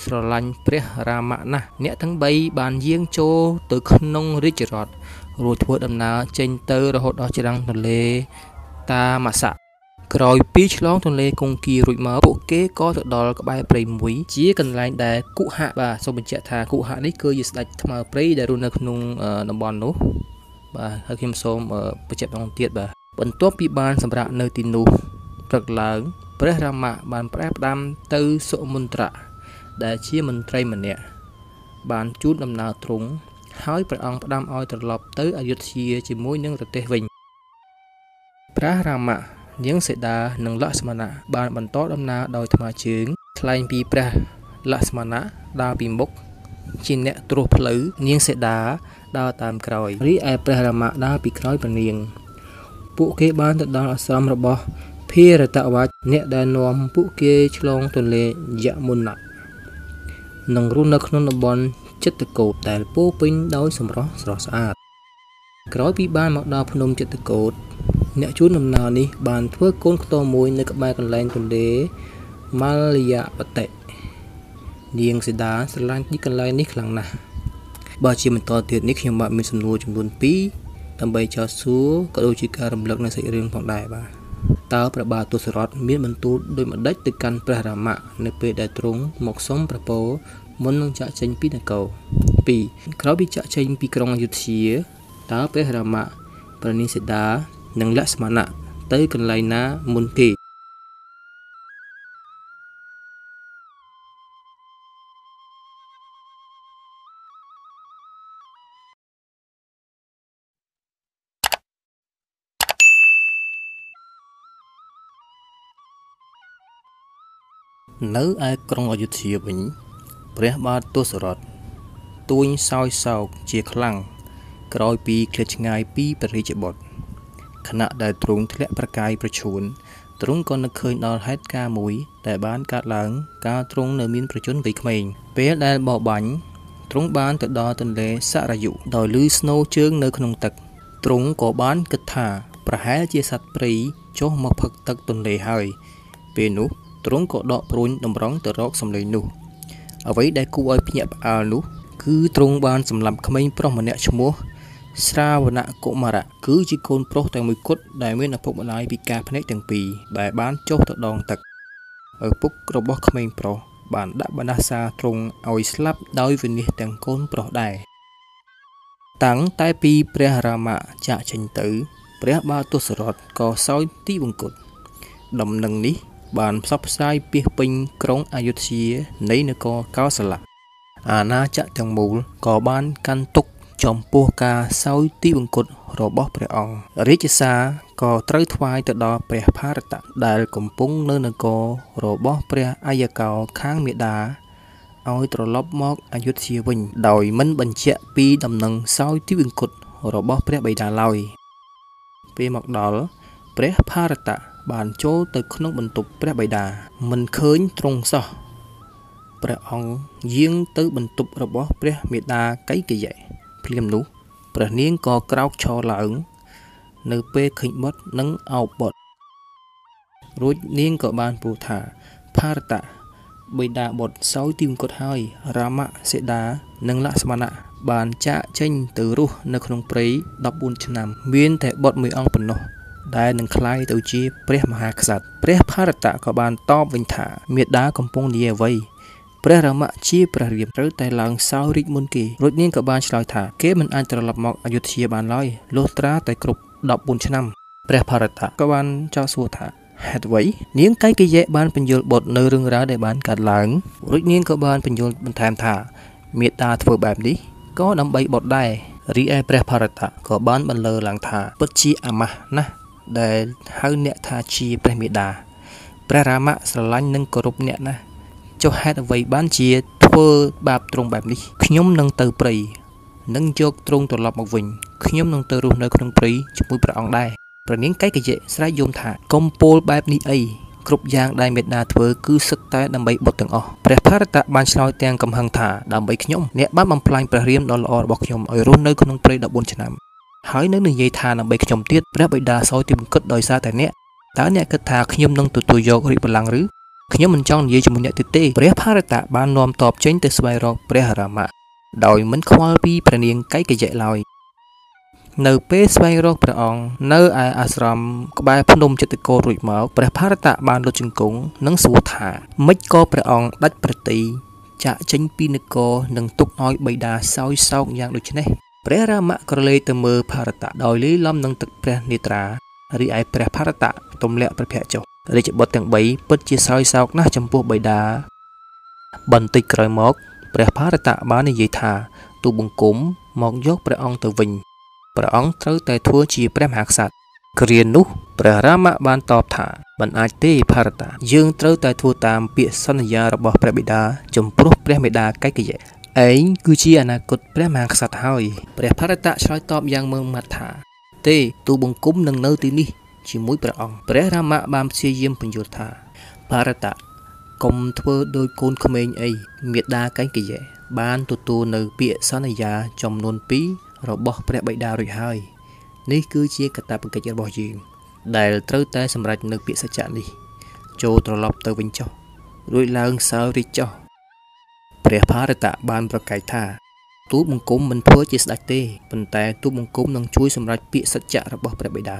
ស្រឡាញ់ព្រះរាមៈណាស់អ្នកទាំង3បានយាងចូលទៅក្នុងរាជរដ្ឋរួចធ្វើដំណើរចេញទៅរហូតដល់ច្រាំងទន្លេតាម៉ាសាក់ក្រោយពីឆ្លងទន្លេកុងគីរួចមកពួកគេក៏ទៅដល់ក្បែរព្រៃមួយ ជាកន្លែងដែលគុហៈបាទសូមបញ្ជាក់ថាគុហៈនេះគឺជាស្ដេចថ្មើរព្រៃដែលរស់នៅក្នុងតំបន់នោះបាទហើយខ្ញុំសូមបញ្ជាក់បន្តទៀតបាទបន្ទាប់ពីបានសម្រាប់នៅទីនោះព្រឹកឡើងព្រះរាមៈបានប្រែផ្ដាំទៅសុមន្ត្រៈ ដែលជាមន្ត្រីម្នាក់បានជូនដំណើរទ្រង់ហើយព្រះអង្គផ្ដាំឲ្យត្រឡប់ទៅអយុធ្យាជាមួយនឹងប្រទេសវិញព្រះរាមៈនាងសេតានិងលក្ស្មណៈបានបន្តដំណើរដោយថ្មើរជើងថ្លែងពីព្រះលក្ស្មណៈដើរពីមុខជាអ្នកត្រួសផ្លូវនាងសេតាដើរតាមក្រោយរីឯព្រះរាមៈដើរពីក្រោយព្រះនាង ពួកគេបានទៅដល់អាស្រមរបស់ភារតវច្ចអ្នកដែលនាំពួកគេឆ្លងទន្លេយមុណា និងរស់នៅក្នុងតំបន់ចិត្តកោតដែលពោពេញដោយសម្រស់ស្រស់ស្អាតក្រោយពីបានមកដល់ភ្នំចិត្តកោតអ្នកជួនដំណើរនេះបានធ្វើកូនខ្ទមមួយនៅក្បែរកន្លែងទន្លេម៉ាលយាបតិនាងសេដាស្រឡាញ់ទីកន្លែងនេះខ្លាំងណាស់បើជាបន្តទៀតនេះខ្ញុំបាទមានសំណួរចំនួន2ដើម្បីចោទសួរក៏ដូចជាការរំលឹកនៅសាច់រឿងផងដែរបាទ តើព្រះបាទទសរថមានបន្ទូលដូចម្ដេចទៅកាន់ព្រះរាមៈនៅពេលដែលទ្រង់មកសុំប្រពោមុននឹងចាក់ចេញពីនគរ2ក្រោយពីចាក់ចេញពីក្រុងអយុធ្យាតើព្រះរាមៈព្រះនាងសីតានិងលក្ស្មណៈទៅកន្លែងណាមុនគេ នៅឯក្រុងអយុធ្យាវិញ ព្រះបាទទសរថទួញសោយសោកជាខ្លាំងក្រោយពីឃ្លាតឆ្ងាយពីព្រះរាជបុត្រខណៈដែលទ្រង់ធ្លាក់ប្រកាយប្រឈួនទ្រង់ក៏នឹកឃើញដល់ហេតុការណ៍មួយ ដែលបានកើតឡើង កាលទ្រង់នៅមានប្រជជនវ័យក្មេងពេលដែលបបាញ់ទ្រង់បានទៅដល់ទន្លេសរយុដោយលឺស្នូជើងនៅក្នុងទឹកទ្រង់ក៏បានគិតថា ប្រហែលជាសត្វព្រៃចុះមកផឹកទឹកទន្លេហើយ ពេលនោះ ទ្រង់ក៏ដកព្រួញតម្រង់ទៅរកសំឡេងនោះអ្វីដែលគួរឲ្យភ្ញាក់ផ្អើលនោះគឺទ្រង់បានសម្លាប់ក្មេងប្រុសម្នាក់ឈ្មោះស្រាវណៈកុមារៈគឺជាកូនប្រុសតែមួយគត់ដែលមានឪពុកម្ដាយពិការភ្នែកទាំងពីរដែលបានចុះទៅដងទឹកឪពុករបស់ក្មេងប្រុសបានដាក់បណ្ដាសាទ្រង់ឲ្យស្លាប់ដោយវិនិច្ឆ័យទាំងកូនប្រុសដែរតាំងតែពីព្រះរាមៈចាក់ចេញទៅ ព្រះបាទទសរថក៏សោយទីបង្គត់ដំណឹងនេះ បានផ្សព្វផ្សាយពាសពេញក្រុងអយុធ្យានៃនគរកោសលៈអាណាចក្រទាំងមូលក៏បានកាន់ទុកចំពោះការសោយទីបង្គត់របស់ព្រះអង្គរាជសារក៏ត្រូវថ្វាយទៅដល់ព្រះ ಭಾ រតៈដែលកំពុងនៅនគររបស់ព្រះអាយកោខាងមេដាឲ្យត្រឡប់មកអយុធ្យាវិញ ដោយមិនបញ្ជាក់ពីដំណឹងសោយទីបង្គត់របស់ព្រះបិតាឡើយពេលមកដល់ព្រះ ಭಾ រតៈ បានចូលទៅក្នុងបន្ទប់ព្រះបិតាមិនឃើញទ្រង់សោះព្រះអង្គយាងទៅបន្ទប់របស់ព្រះមេដាកៃកយៈភ្លាមនោះព្រះនាងក៏ក្រោកឈរឡើងនៅពេលឃើញបុត្រនិងអោបបុត្ររួចនាងក៏បានពោលថាផារតៈបិតាបុត្រសោយទីមង្គតហើយរាមៈសេដានិងលក្ស្មណៈបានចាកចេញទៅរស់នៅក្នុងព្រៃ14ឆ្នាំ មានតែបុត្រមួយអង្គប៉ុណ្ណោះ ដែលនឹងคล้ายទៅជាព្រះមហាក្សត្រព្រះផារតៈក៏បានតបវិញថាមេដាកំពុងនិយាយអ្វីព្រះរាមៈជាព្រះរាមត្រូវតែឡើងសោយរាជមុនគេរួចនាងក៏បានឆ្លើយថាគេមិនអាចត្រឡប់មកអយុធ្យាបានឡើយលុះត្រាតែគ្រប់14ឆ្នាំព្រះផារតៈក៏បានចោទសួរថា ហេតុអ្វីនាងកៃកយៈបានបញ្យល់បទនៅរឿងរ៉ាវដែលបានកើតឡើងរួចនាងក៏បានបញ្យល់បន្ថែមថាមេត្តាធ្វើបែបនេះក៏ដើម្បីបទដែររីឯព្រះផារតៈក៏បានបន្លឺឡើងថាពិតជាអាម៉ាស់ណាស់ ដែលហៅអ្នកថាជាព្រះមេដាព្រះរាមៈស្រឡាញ់និងគោរពអ្នកណាស់ចុះហេតុអ្វីបានជាធ្វើបាបទ្រង់បែបនេះខ្ញុំនឹងទៅព្រៃនឹងយកទ្រង់ត្រឡប់មកវិញខ្ញុំនឹងទៅរស់នៅក្នុងព្រៃជាមួយព្រះអង្គដែរព្រះនាងកៃកយៈស្រែកយំថាកុំពោលបែបនេះអីគ្រប់យ៉ាងដែលមេដាធ្វើគឺសុទ្ធតែដើម្បីបុត្រទាំងអស់ព្រះផារតៈបានឆ្លើយទាំងកំហឹងថាដើម្បីខ្ញុំអ្នកបានបំផ្លាញព្រះរាមដ៏ល្អរបស់ខ្ញុំឲ្យរស់នៅក្នុងព្រៃ14ឆ្នាំ ហើយនៅនិយាយថាដើម្បីខ្ញុំទៀតព្រះបិតាសោយទីបង្គត់ដោយសារតែអ្នកតើអ្នកគិតថាខ្ញុំនឹងទទួលយករាជបល្ល័ង្កឬខ្ញុំមិនចង់និយាយជាមួយអ្នកទៀតទេព្រះផារតៈបាននាំតបចេញទៅស្វែងរកព្រះរាមៈដោយមិនខ្វល់ពីព្រះនាងកៃកយៈឡើយនៅពេលស្វែងរកព្រះអង្គនៅឯអាស្រមក្បែរភ្នំចិត្តកោរួចមកព្រះផារតៈបានលុតជង្គង់និងសួរថាម៉េចក៏ព្រះអង្គដាច់ប្រតិចាក់ចេញពីនគរនិងទុកឲ្យបិតាសោយសោកយ៉ាងដូចនេះ ព្រះរាមៈក្រឡេកទៅមើលផារតៈដោយលីលំនឹងទឹកព្រះនេត្រារីឯព្រះផារតៈទម្លាក់ព្រះភ័ក្រចុះរាជបុត្រទាំង3ពិតជាសោយសោកណាស់ចំពោះបិតាបន្តិចក្រោយមក ព្រះផារតៈបាននិយាយថាទូបង្គំមកយកព្រះអង្គទៅវិញព្រះអង្គត្រូវតែធ្វើជាព្រះមហាក្សត្រគ្រានោះព្រះរាមៈបានតបថាមិនអាចទេផារតា យើងត្រូវតែធ្វើតាមពាក្យសន្យារបស់ព្រះបិតាចំពោះព្រះមេដាកៃកយៈ ឯងគឺជាអនាគតព្រះមហាក្សត្រហើយព្រះផារតៈឆ្លើយតបយ៉ាងមើងម៉ាត់ថា ទេទូបង្គំនឹងនៅទីនេះជាមួយព្រះអង្គព្រះរាមៈបានព្យាយាមបញ្យល់ថាផារតៈកុំធ្វើដោយកូនក្មេងអីមេដាកៃកយៈបានទទួលនៅពាក្យសន្យាចំនួន2របស់ព្រះបិតារួចហើយនេះគឺជាកតាបកិច្ចរបស់យើងដែលត្រូវតែសម្រេចនៅពាក្យសច្ចៈនេះ ចូលត្រឡប់ទៅវិញចុះរួចឡើងសើរីកចុះ ព្រះផារតៈបានប្រកែកថាទូបង្គំមិនធ្វើជាស្ដេចទេប៉ុន្តែទូបង្គំនឹងជួយសម្រេចពាក្យសច្ចៈរបស់ព្រះបិតា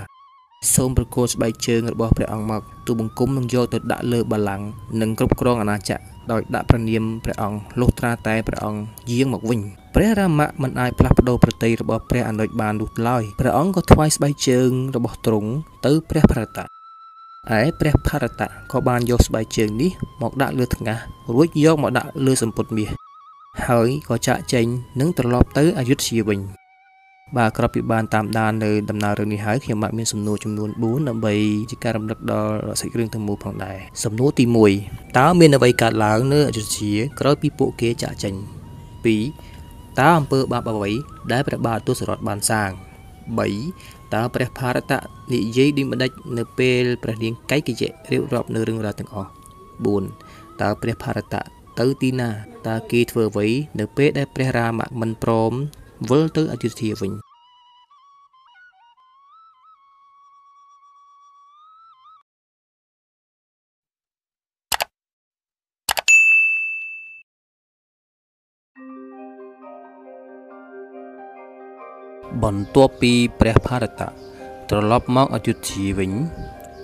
សូមប្រគល់ស្បែកជើងរបស់ព្រះអង្គមកទូបង្គំនឹងយកទៅដាក់លើបល្ល័ង្កនិងគ្រប់គ្រងអាណាចក្រដោយដាក់ព្រះនាមព្រះអង្គលុះត្រាតែព្រះអង្គយាងមកវិញព្រះរាមៈមិនអាចផ្លាស់ប្ដូរប្រតិយរបស់ព្រះអនុជបាននោះឡើយព្រះអង្គក៏ថ្វាយស្បែកជើងរបស់ទ្រង់ទៅព្រះភរតៈ ឯព្រះភរតៈក៏បានយកស្បែកជើងនេះមកដាក់លើថ្ងាសរួចយកមកដាក់លើសម្ពុតមាសហើយក៏ចាក់ចេញនិងត្រឡប់ទៅអយុធ្យាវិញបាទក្រោយពីបានតាមដាននៅដំណើររឿងនេះហើយខ្ញុំបាទមានសំណួរចំនួន4ដើម្បីជាការរំលឹកដល់សាច់រឿងទាំងមូលផងដែរសំណួរទី1តើមានអ្វីកើតឡើងនៅអយុធ្យាក្រោយពីពួកគេចាក់ចេញ2តើអំពើបាបអ្វីដែលព្រះបាទទសរថបានសាង3 តើព្រះផារតៈនិយាយដូចម្ដេចនៅពេលព្រះនាងកៃកយៈរៀបរាប់នៅរឿងរ៉ាវទាំងអស់4តើព្រះផារតៈទៅទីណាតើគេធ្វើអ្វីនៅពេលដែលព្រះរាមមិនព្រមវិលទៅអយុធ្យាវិញ បន្ទាប់ពីព្រះផារតៈត្រឡប់មកអយុធ្យាវិញ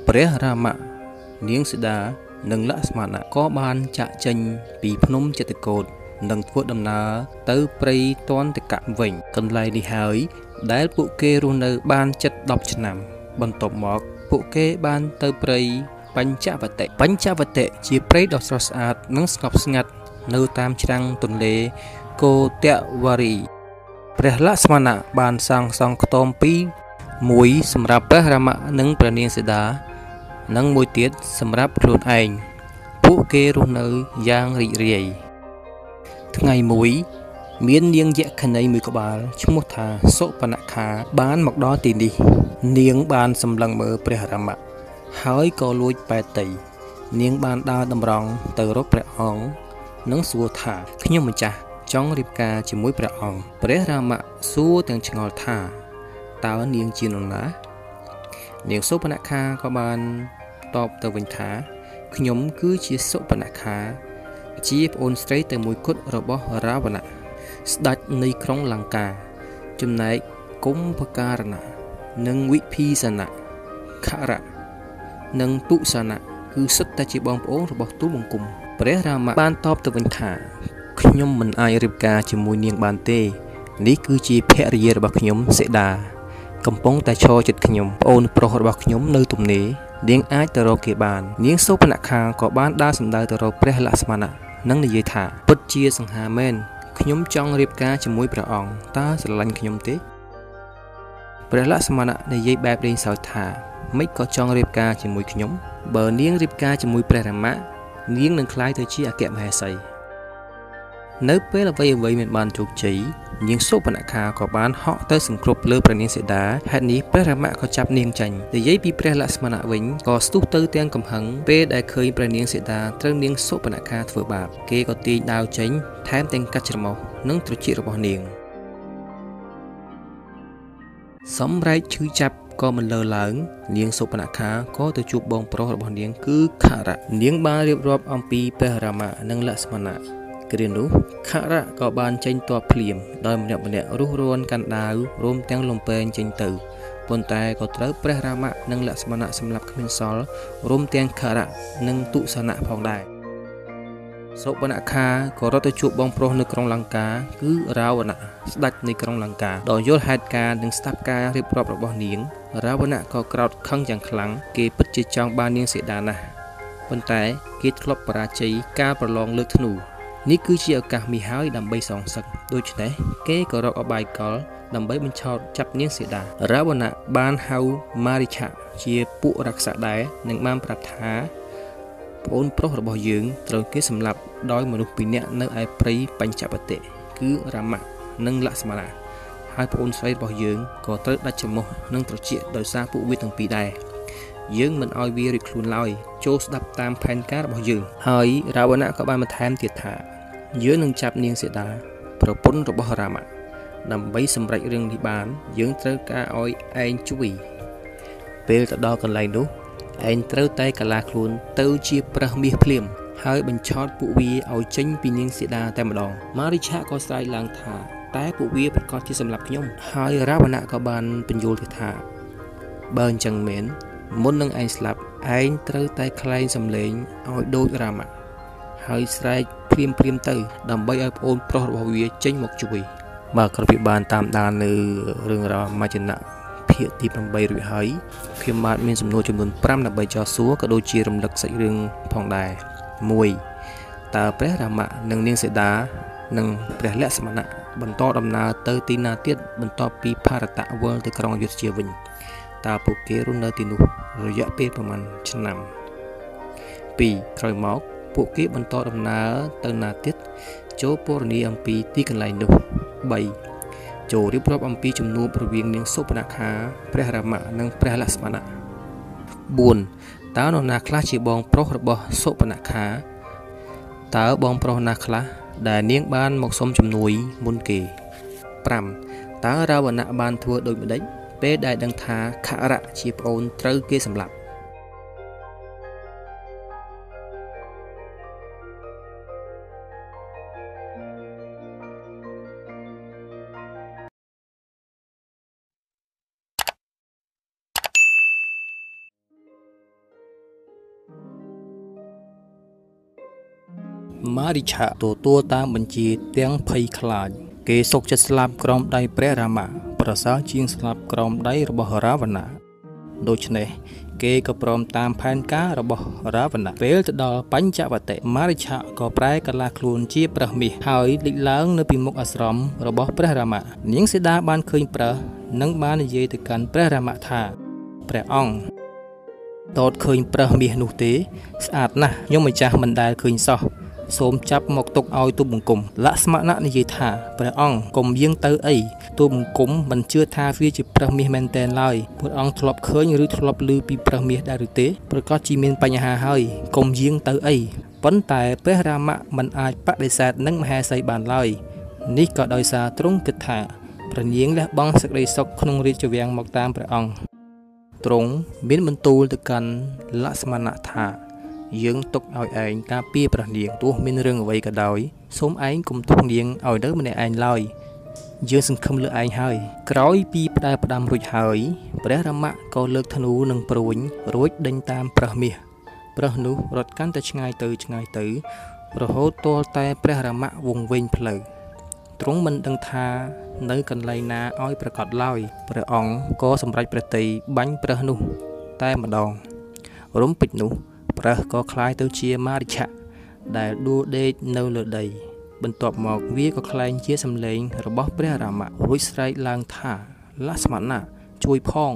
ព្រះរាមៈនាងសីតានិងលក្ស្មណៈក៏បានចាក់ចេញពីភ្នំចិត្តកោฏនិងធ្វើដំណើរទៅព្រៃតន្តកៈវិញ កន្លែងនេះហើយ ដែលពួកគេរស់នៅបានជិត10ឆ្នាំ បន្ទាប់មកពួកគេបានទៅព្រៃបញ្ចវតិបញ្ចវតិជាព្រៃដ៏ស្រស់ស្អាតនិងស្ងប់ស្ងាត់នៅតាមច្រាំងទន្លេកោតវរី ព្រះលក្ស្មណៈបានសាងសង់ខ្ទមពីរមួយសម្រាប់ព្រះរាមៈនិងព្រះនាងសីតា និងមួយទៀតសម្រាប់ខ្លួនឯងពួកគេរស់នៅយ៉ាងរីករាយថ្ងៃមួយមាននាងយក្ខិនីមួយក្បាលឈ្មោះថាសុបនខាបានមកដល់ទីនេះ នាងបានសម្លឹងមើលព្រះរាមៈហើយក៏លួចបែតតីនាងបានដើរតម្រង់ទៅរកព្រះអង្គនិងសួរថាខ្ញុំម្ចាស់ ចង់រៀបការជាមួយព្រះអង្គព្រះរាមៈសួរទាំងឆ្ងល់ថាតើនាងជានរណានាងសុបនខាក៏បានតបទៅវិញថាខ្ញុំគឺជាសុបនខា ជាប្អូនស្រីតែមួយគត់របស់រាវណៈស្ដេចនៃក្រុងលង្កា ចំណែកគុំភការណៈនិងវិភីសណៈខរៈនិងពុសណៈគឺសុទ្ធតែជាបងប្អូនរបស់ទូបង្គំព្រះរាមបានតបទៅវិញថា ខ្ញុំមិនអាចរៀបការជាមួយនាងបានទេ នេះគឺជាភរិយារបស់ខ្ញុំសេដាកំពុងតែឈរចិត្តខ្ញុំប្អូនប្រុសរបស់ខ្ញុំនៅទំនេរនាងអាចទៅរកគេបាន នាងសូបនខាក៏បានដើរសម្ដៅទៅរកព្រះលក្ស្មណៈនិងនិយាយថាពិតជាសង្ហាមែនខ្ញុំចង់រៀបការជាមួយព្រះអង្គតើស្រឡាញ់ខ្ញុំទេព្រះលក្ស្មណៈនិយាយបែបលេងសើចថាមិនក៏ចង់រៀបការជាមួយខ្ញុំបើនាងរៀបការជាមួយព្រះរាមៈនាងនឹងក្លាយទៅជាអគ្គមហេសី នៅពេលអ្វីអ្វីមានបានជោគជ័យនាងសុបនខាក៏បានហក់ទៅសង្គ្រប់លើព្រះនាងសីតាហេតុនេះព្រះរាមៈក៏ចាប់នាងចាញ់និយាយពីព្រះលក្ស្មណៈវិញក៏ស្ទុះទៅទាំងកំហឹងពេលដែលឃើញព្រះនាងសីតាត្រូវនាងសុបនខាធ្វើបាបគេក៏ទាញដាវចេញថែមទាំងកាត់ច្រមុះនិងត្រចៀករបស់នាងសំរែកឈឺចាប់ក៏មិនលើឡើង នាងសុបនខាក៏ទៅជួបបងប្រុសរបស់នាងគឺខរៈនាងបានរៀបរាប់អំពីព្រះរាមៈនិងលក្ស្មណៈ គ្រានោះខរៈក៏បានចេញតបភ្លាមដោយម្នាក់ម្នាក់រុះរួនកាន់ដាវរួមទាំងលំពែងចេញទៅប៉ុន្តែក៏ត្រូវព្រះរាមៈនិងលក្ស្មណៈសម្លាប់គ្មានសល់រួមទាំងខរៈនិងទុសនៈផងដែរសុបនខាក៏រត់ទៅជួបបងប្រុសនៅក្រុងលង្កា គឺរាវណៈស្ដេចនៃក្រុងលង្កាដោយយល់ហេតុការណ៍និងស្ដាប់ការរៀបរាប់របស់នាង រាវណៈក៏ក្រោធខឹងយ៉ាងខ្លាំងគេពិតជាចង់បាននាងសីតាណាស់ប៉ុន្តែគេធ្លាប់បរាជ័យការប្រឡងលើកធ្នូ នេះគឺជាឱកាសមាសហើយដើម្បីសងសឹកដូច្នេះគេក៏រកអបាយកលដើម្បីបញ្ឆោតចាប់នាងសីតារាវណៈបានហៅម៉ារិឆៈជាពួករក្សដែរនិងបានប្រាប់ថាប្អូនប្រុសរបស់យើងត្រូវគេសម្លាប់ដោយមនុស្សពីរនាក់នៅឯព្រៃបញ្ចបតិគឺរាមៈនិងលក្ស្មណៈហើយប្អូនស្រីរបស់យើងក៏ត្រូវដាច់ច្រមុះនិងត្រចៀកដោយសារពួកវាទាំងពីរដែរ យើងមិនឲ្យវារួចខ្លួនឡើយចូលស្ដាប់តាមផែនការរបស់យើងហើយរាវណៈក៏បានបន្ថែមទៀតថាយើងនឹងចាប់នាងសីតាប្រពន្ធរបស់រាមៈដើម្បីសម្រេចរឿងនេះបាន យើងត្រូវការឲ្យឯងជួយពេលទៅដល់កន្លែងនោះឯងត្រូវតែកាឡាខ្លួនទៅជាប្រះមាសភ្លាមហើយបញ្ឆោតពួកវាឲ្យចេញពីនាងសីតាតែម្ដងម៉ារីឆាក៏ស្រែកឡើងថាតែពួកវាប្រកាសជាសម្លាប់ខ្ញុំហើយរាវណៈក៏បានបញ្យល់ទៅថាបើអញ្ចឹងមែន មុននឹងឯងស្លាប់ឯងត្រូវតែខ្លែងសំឡេងឲ្យដូចរាមៈហើយស្រែកព្រាមព្រាមទៅ ដើម្បីឲ្យប្អូនប្រុសរបស់វាចេញមកជួយ បាទក្រពីបានតាមដាននៅរឿងរ៉ាវមជ្ឈណៈភាគទី8រួចហើយខ្ញុំបាទមានសំណួរចំនួន5ដើម្បីចោទសួរក៏ដូចជារំលឹកសាច់រឿងផងដែរ1តើព្រះរាមៈនិងនាងសីតានិងព្រះលក្ស្មណៈបន្តដំណើរទៅទីណាទៀតបន្ទាប់ពី ಭಾ រតៈវិលទៅក្រុងអយុធ្យាវិញ តើពួកគេរស់នៅទីនោះរយៈពេលប្រមាណឆ្នាំ2ក្រោយមកពួកគេបន្តដំណើរទៅណាទៀតចូលពរនីអំពីទីកន្លែងនោះ3ចូលរៀបរាប់អំពីជំនួបរវាងនាងសុបនខាព្រះរាមៈនិងព្រះលក្ស្មណៈ4តើនរណាខ្លះជាបងប្រុសរបស់សុបនខាតើបងប្រុសណាខ្លះដែលនាងបានមកសុំជំនួយមុនគេ5តើរាវណៈបានធ្វើដូចម្ដេច ពេលដែលដឹងថាខរៈជាប្អូនត្រូវគេសម្លាប់ម៉ារីឆាទទួលតាមបញ្ជាទាំងភ័យខ្លាច គេសុកចិត្តស្លាប់ក្រោមដៃព្រះរាមា ប្រសើរជាងស្លាប់ក្រោមដៃរបស់រាវណៈដូច្នេះគេក៏ព្រមតាមផែនការរបស់រាវណៈពេលទៅដល់បញ្ចវតិម៉ារិឆៈក៏ប្រែកលាខ្លួនជាប្រះមាសហើយលេចឡើងនៅពីមុខអាស្រមរបស់ព្រះរាមៈនាងសីតាបានឃើញប្រះនិងបាននិយាយទៅកាន់ព្រះរាមៈថាព្រះអង្គតតឃើញប្រះមាសនោះទេ ស្អាតណាស់ខ្ញុំម្ចាស់មិនដែលឃើញសោះ សូមចាប់មកទុកឲ្យទូបង្គំលក្ស្មណៈនិយាយថាព្រះអង្គកុំយាងទៅអីទូបង្គំមិនជឿថាវាជាប្រើសមាសមែនតែនឡើយព្រះអង្គធ្លាប់ឃើញឬធ្លាប់ឮពីប្រើសមាសដែរឬទេប្រកាសជាមានបញ្ហាហើយកុំយាងទៅអីប៉ុន្តែព្រះរាមៈមិនអាចបដិសេធនឹងមហេសីបានឡើយនេះក៏ដោយសារទ្រង់គិតថាព្រះនាងលះបង់សេចក្តីសុខក្នុងរាជវាំងមកតាមព្រះអង្គទ្រង់មានបន្ទូលទៅកាន់លក្ស្មណៈថា យើងទុកឲ្យឯងការពារព្រះនាងទោះមានរឿងអ្វីក៏ដោយសូមឯងកុំទុកនាងឲ្យនៅម្នាក់ឯងឡើយយើងសង្ឃឹមលើឯងហើយក្រោយពីផ្ដែផ្ដាំរួចហើយព្រះរាមៈក៏លើកធនូនិងព្រួញរួចដេញតាមប្រើសមាសប្រើសនោះរត់កាន់តែឆ្ងាយទៅឆ្ងាយទៅ រហូតទាល់តែព្រះរាមៈវង្វេងផ្លូវទ្រង់មិនដឹងថានៅកន្លែងណាឲ្យប្រកាសឡើយព្រះអង្គក៏សម្រេចប្រតិយបាញ់ប្រើសនោះតែម្ដងរំពេចនោះ ប្រើសក៏คล้ายទៅជាមារិឆៈដែលដួលដេកនៅលើដី បន្ទាប់មកវាក៏คล้ายជាសម្លេងរបស់ព្រះរាមៈរួចស្រែកឡើងថាលស្មណៈជួយផង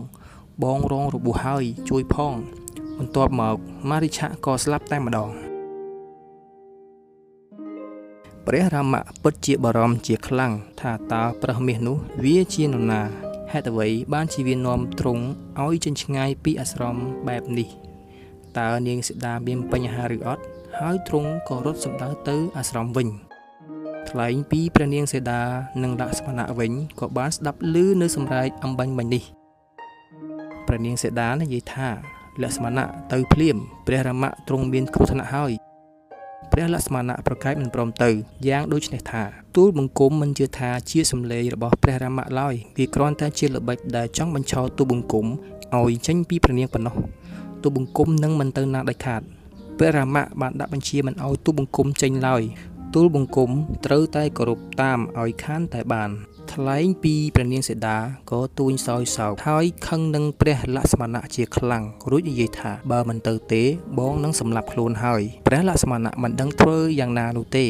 បងរងរបួសហើយជួយផង បន្ទាប់មកមារិឆៈក៏ស្លាប់តែម្ដងព្រះរាមៈពិតជាបារម្ភជាខ្លាំងថាតើប្រើសមាសនោះវាជានរណាហេតុអ្វីបានជាវានាំទ្រង់ឲ្យចេញឆ្ងាយពីអាស្រមបែបនេះ តើនាងសីតាមានបញ្ហាឬអត់ហើយទ្រង់ក៏រត់សម្ដៅទៅអាស្រមវិញថ្លែងពីព្រះនាងសីតានិងលក្ស្មណៈវិញក៏បានស្ដាប់ឮនៅសម្រែកអំបញ្ញមិញនេះព្រះនាងសីតានិយាយថាលក្ស្មណៈទៅភ្លាមព្រះរាមៈទ្រង់មានគ្រោះថ្នាក់ហើយព្រះលក្ស្មណៈប្រកែកមិនព្រមទៅយ៉ាងដូចនេះថាទូលបង្គំមិនជឿថាជាសម្លេងរបស់ព្រះរាមៈឡើយវាគ្រាន់តែជាល្បិចដែលចង់បញ្ឆោតទូលបង្គំឲ្យចេញពីព្រះនាងប៉ុណ្ណោះ ទូលបង្គំនឹងមិនទៅណាដាច់ខាតព្រះរាមៈបានដាក់បញ្ជាមិនឲ្យទូលបង្គំចេញឡើយទូលបង្គំត្រូវតែគោរពតាមឲ្យខានតែបាន ថ្លែងពីព្រះនាងសេដាក៏ទួញសោយសោកហើយខឹងនឹងព្រះលក្ស្មណៈជាខ្លាំងរួចនិយាយថាបើមិនទៅទេបងនឹងសម្លាប់ខ្លួនហើយព្រះលក្ស្មណៈមិនដឹងធ្វើយ៉ាងណានោះទេ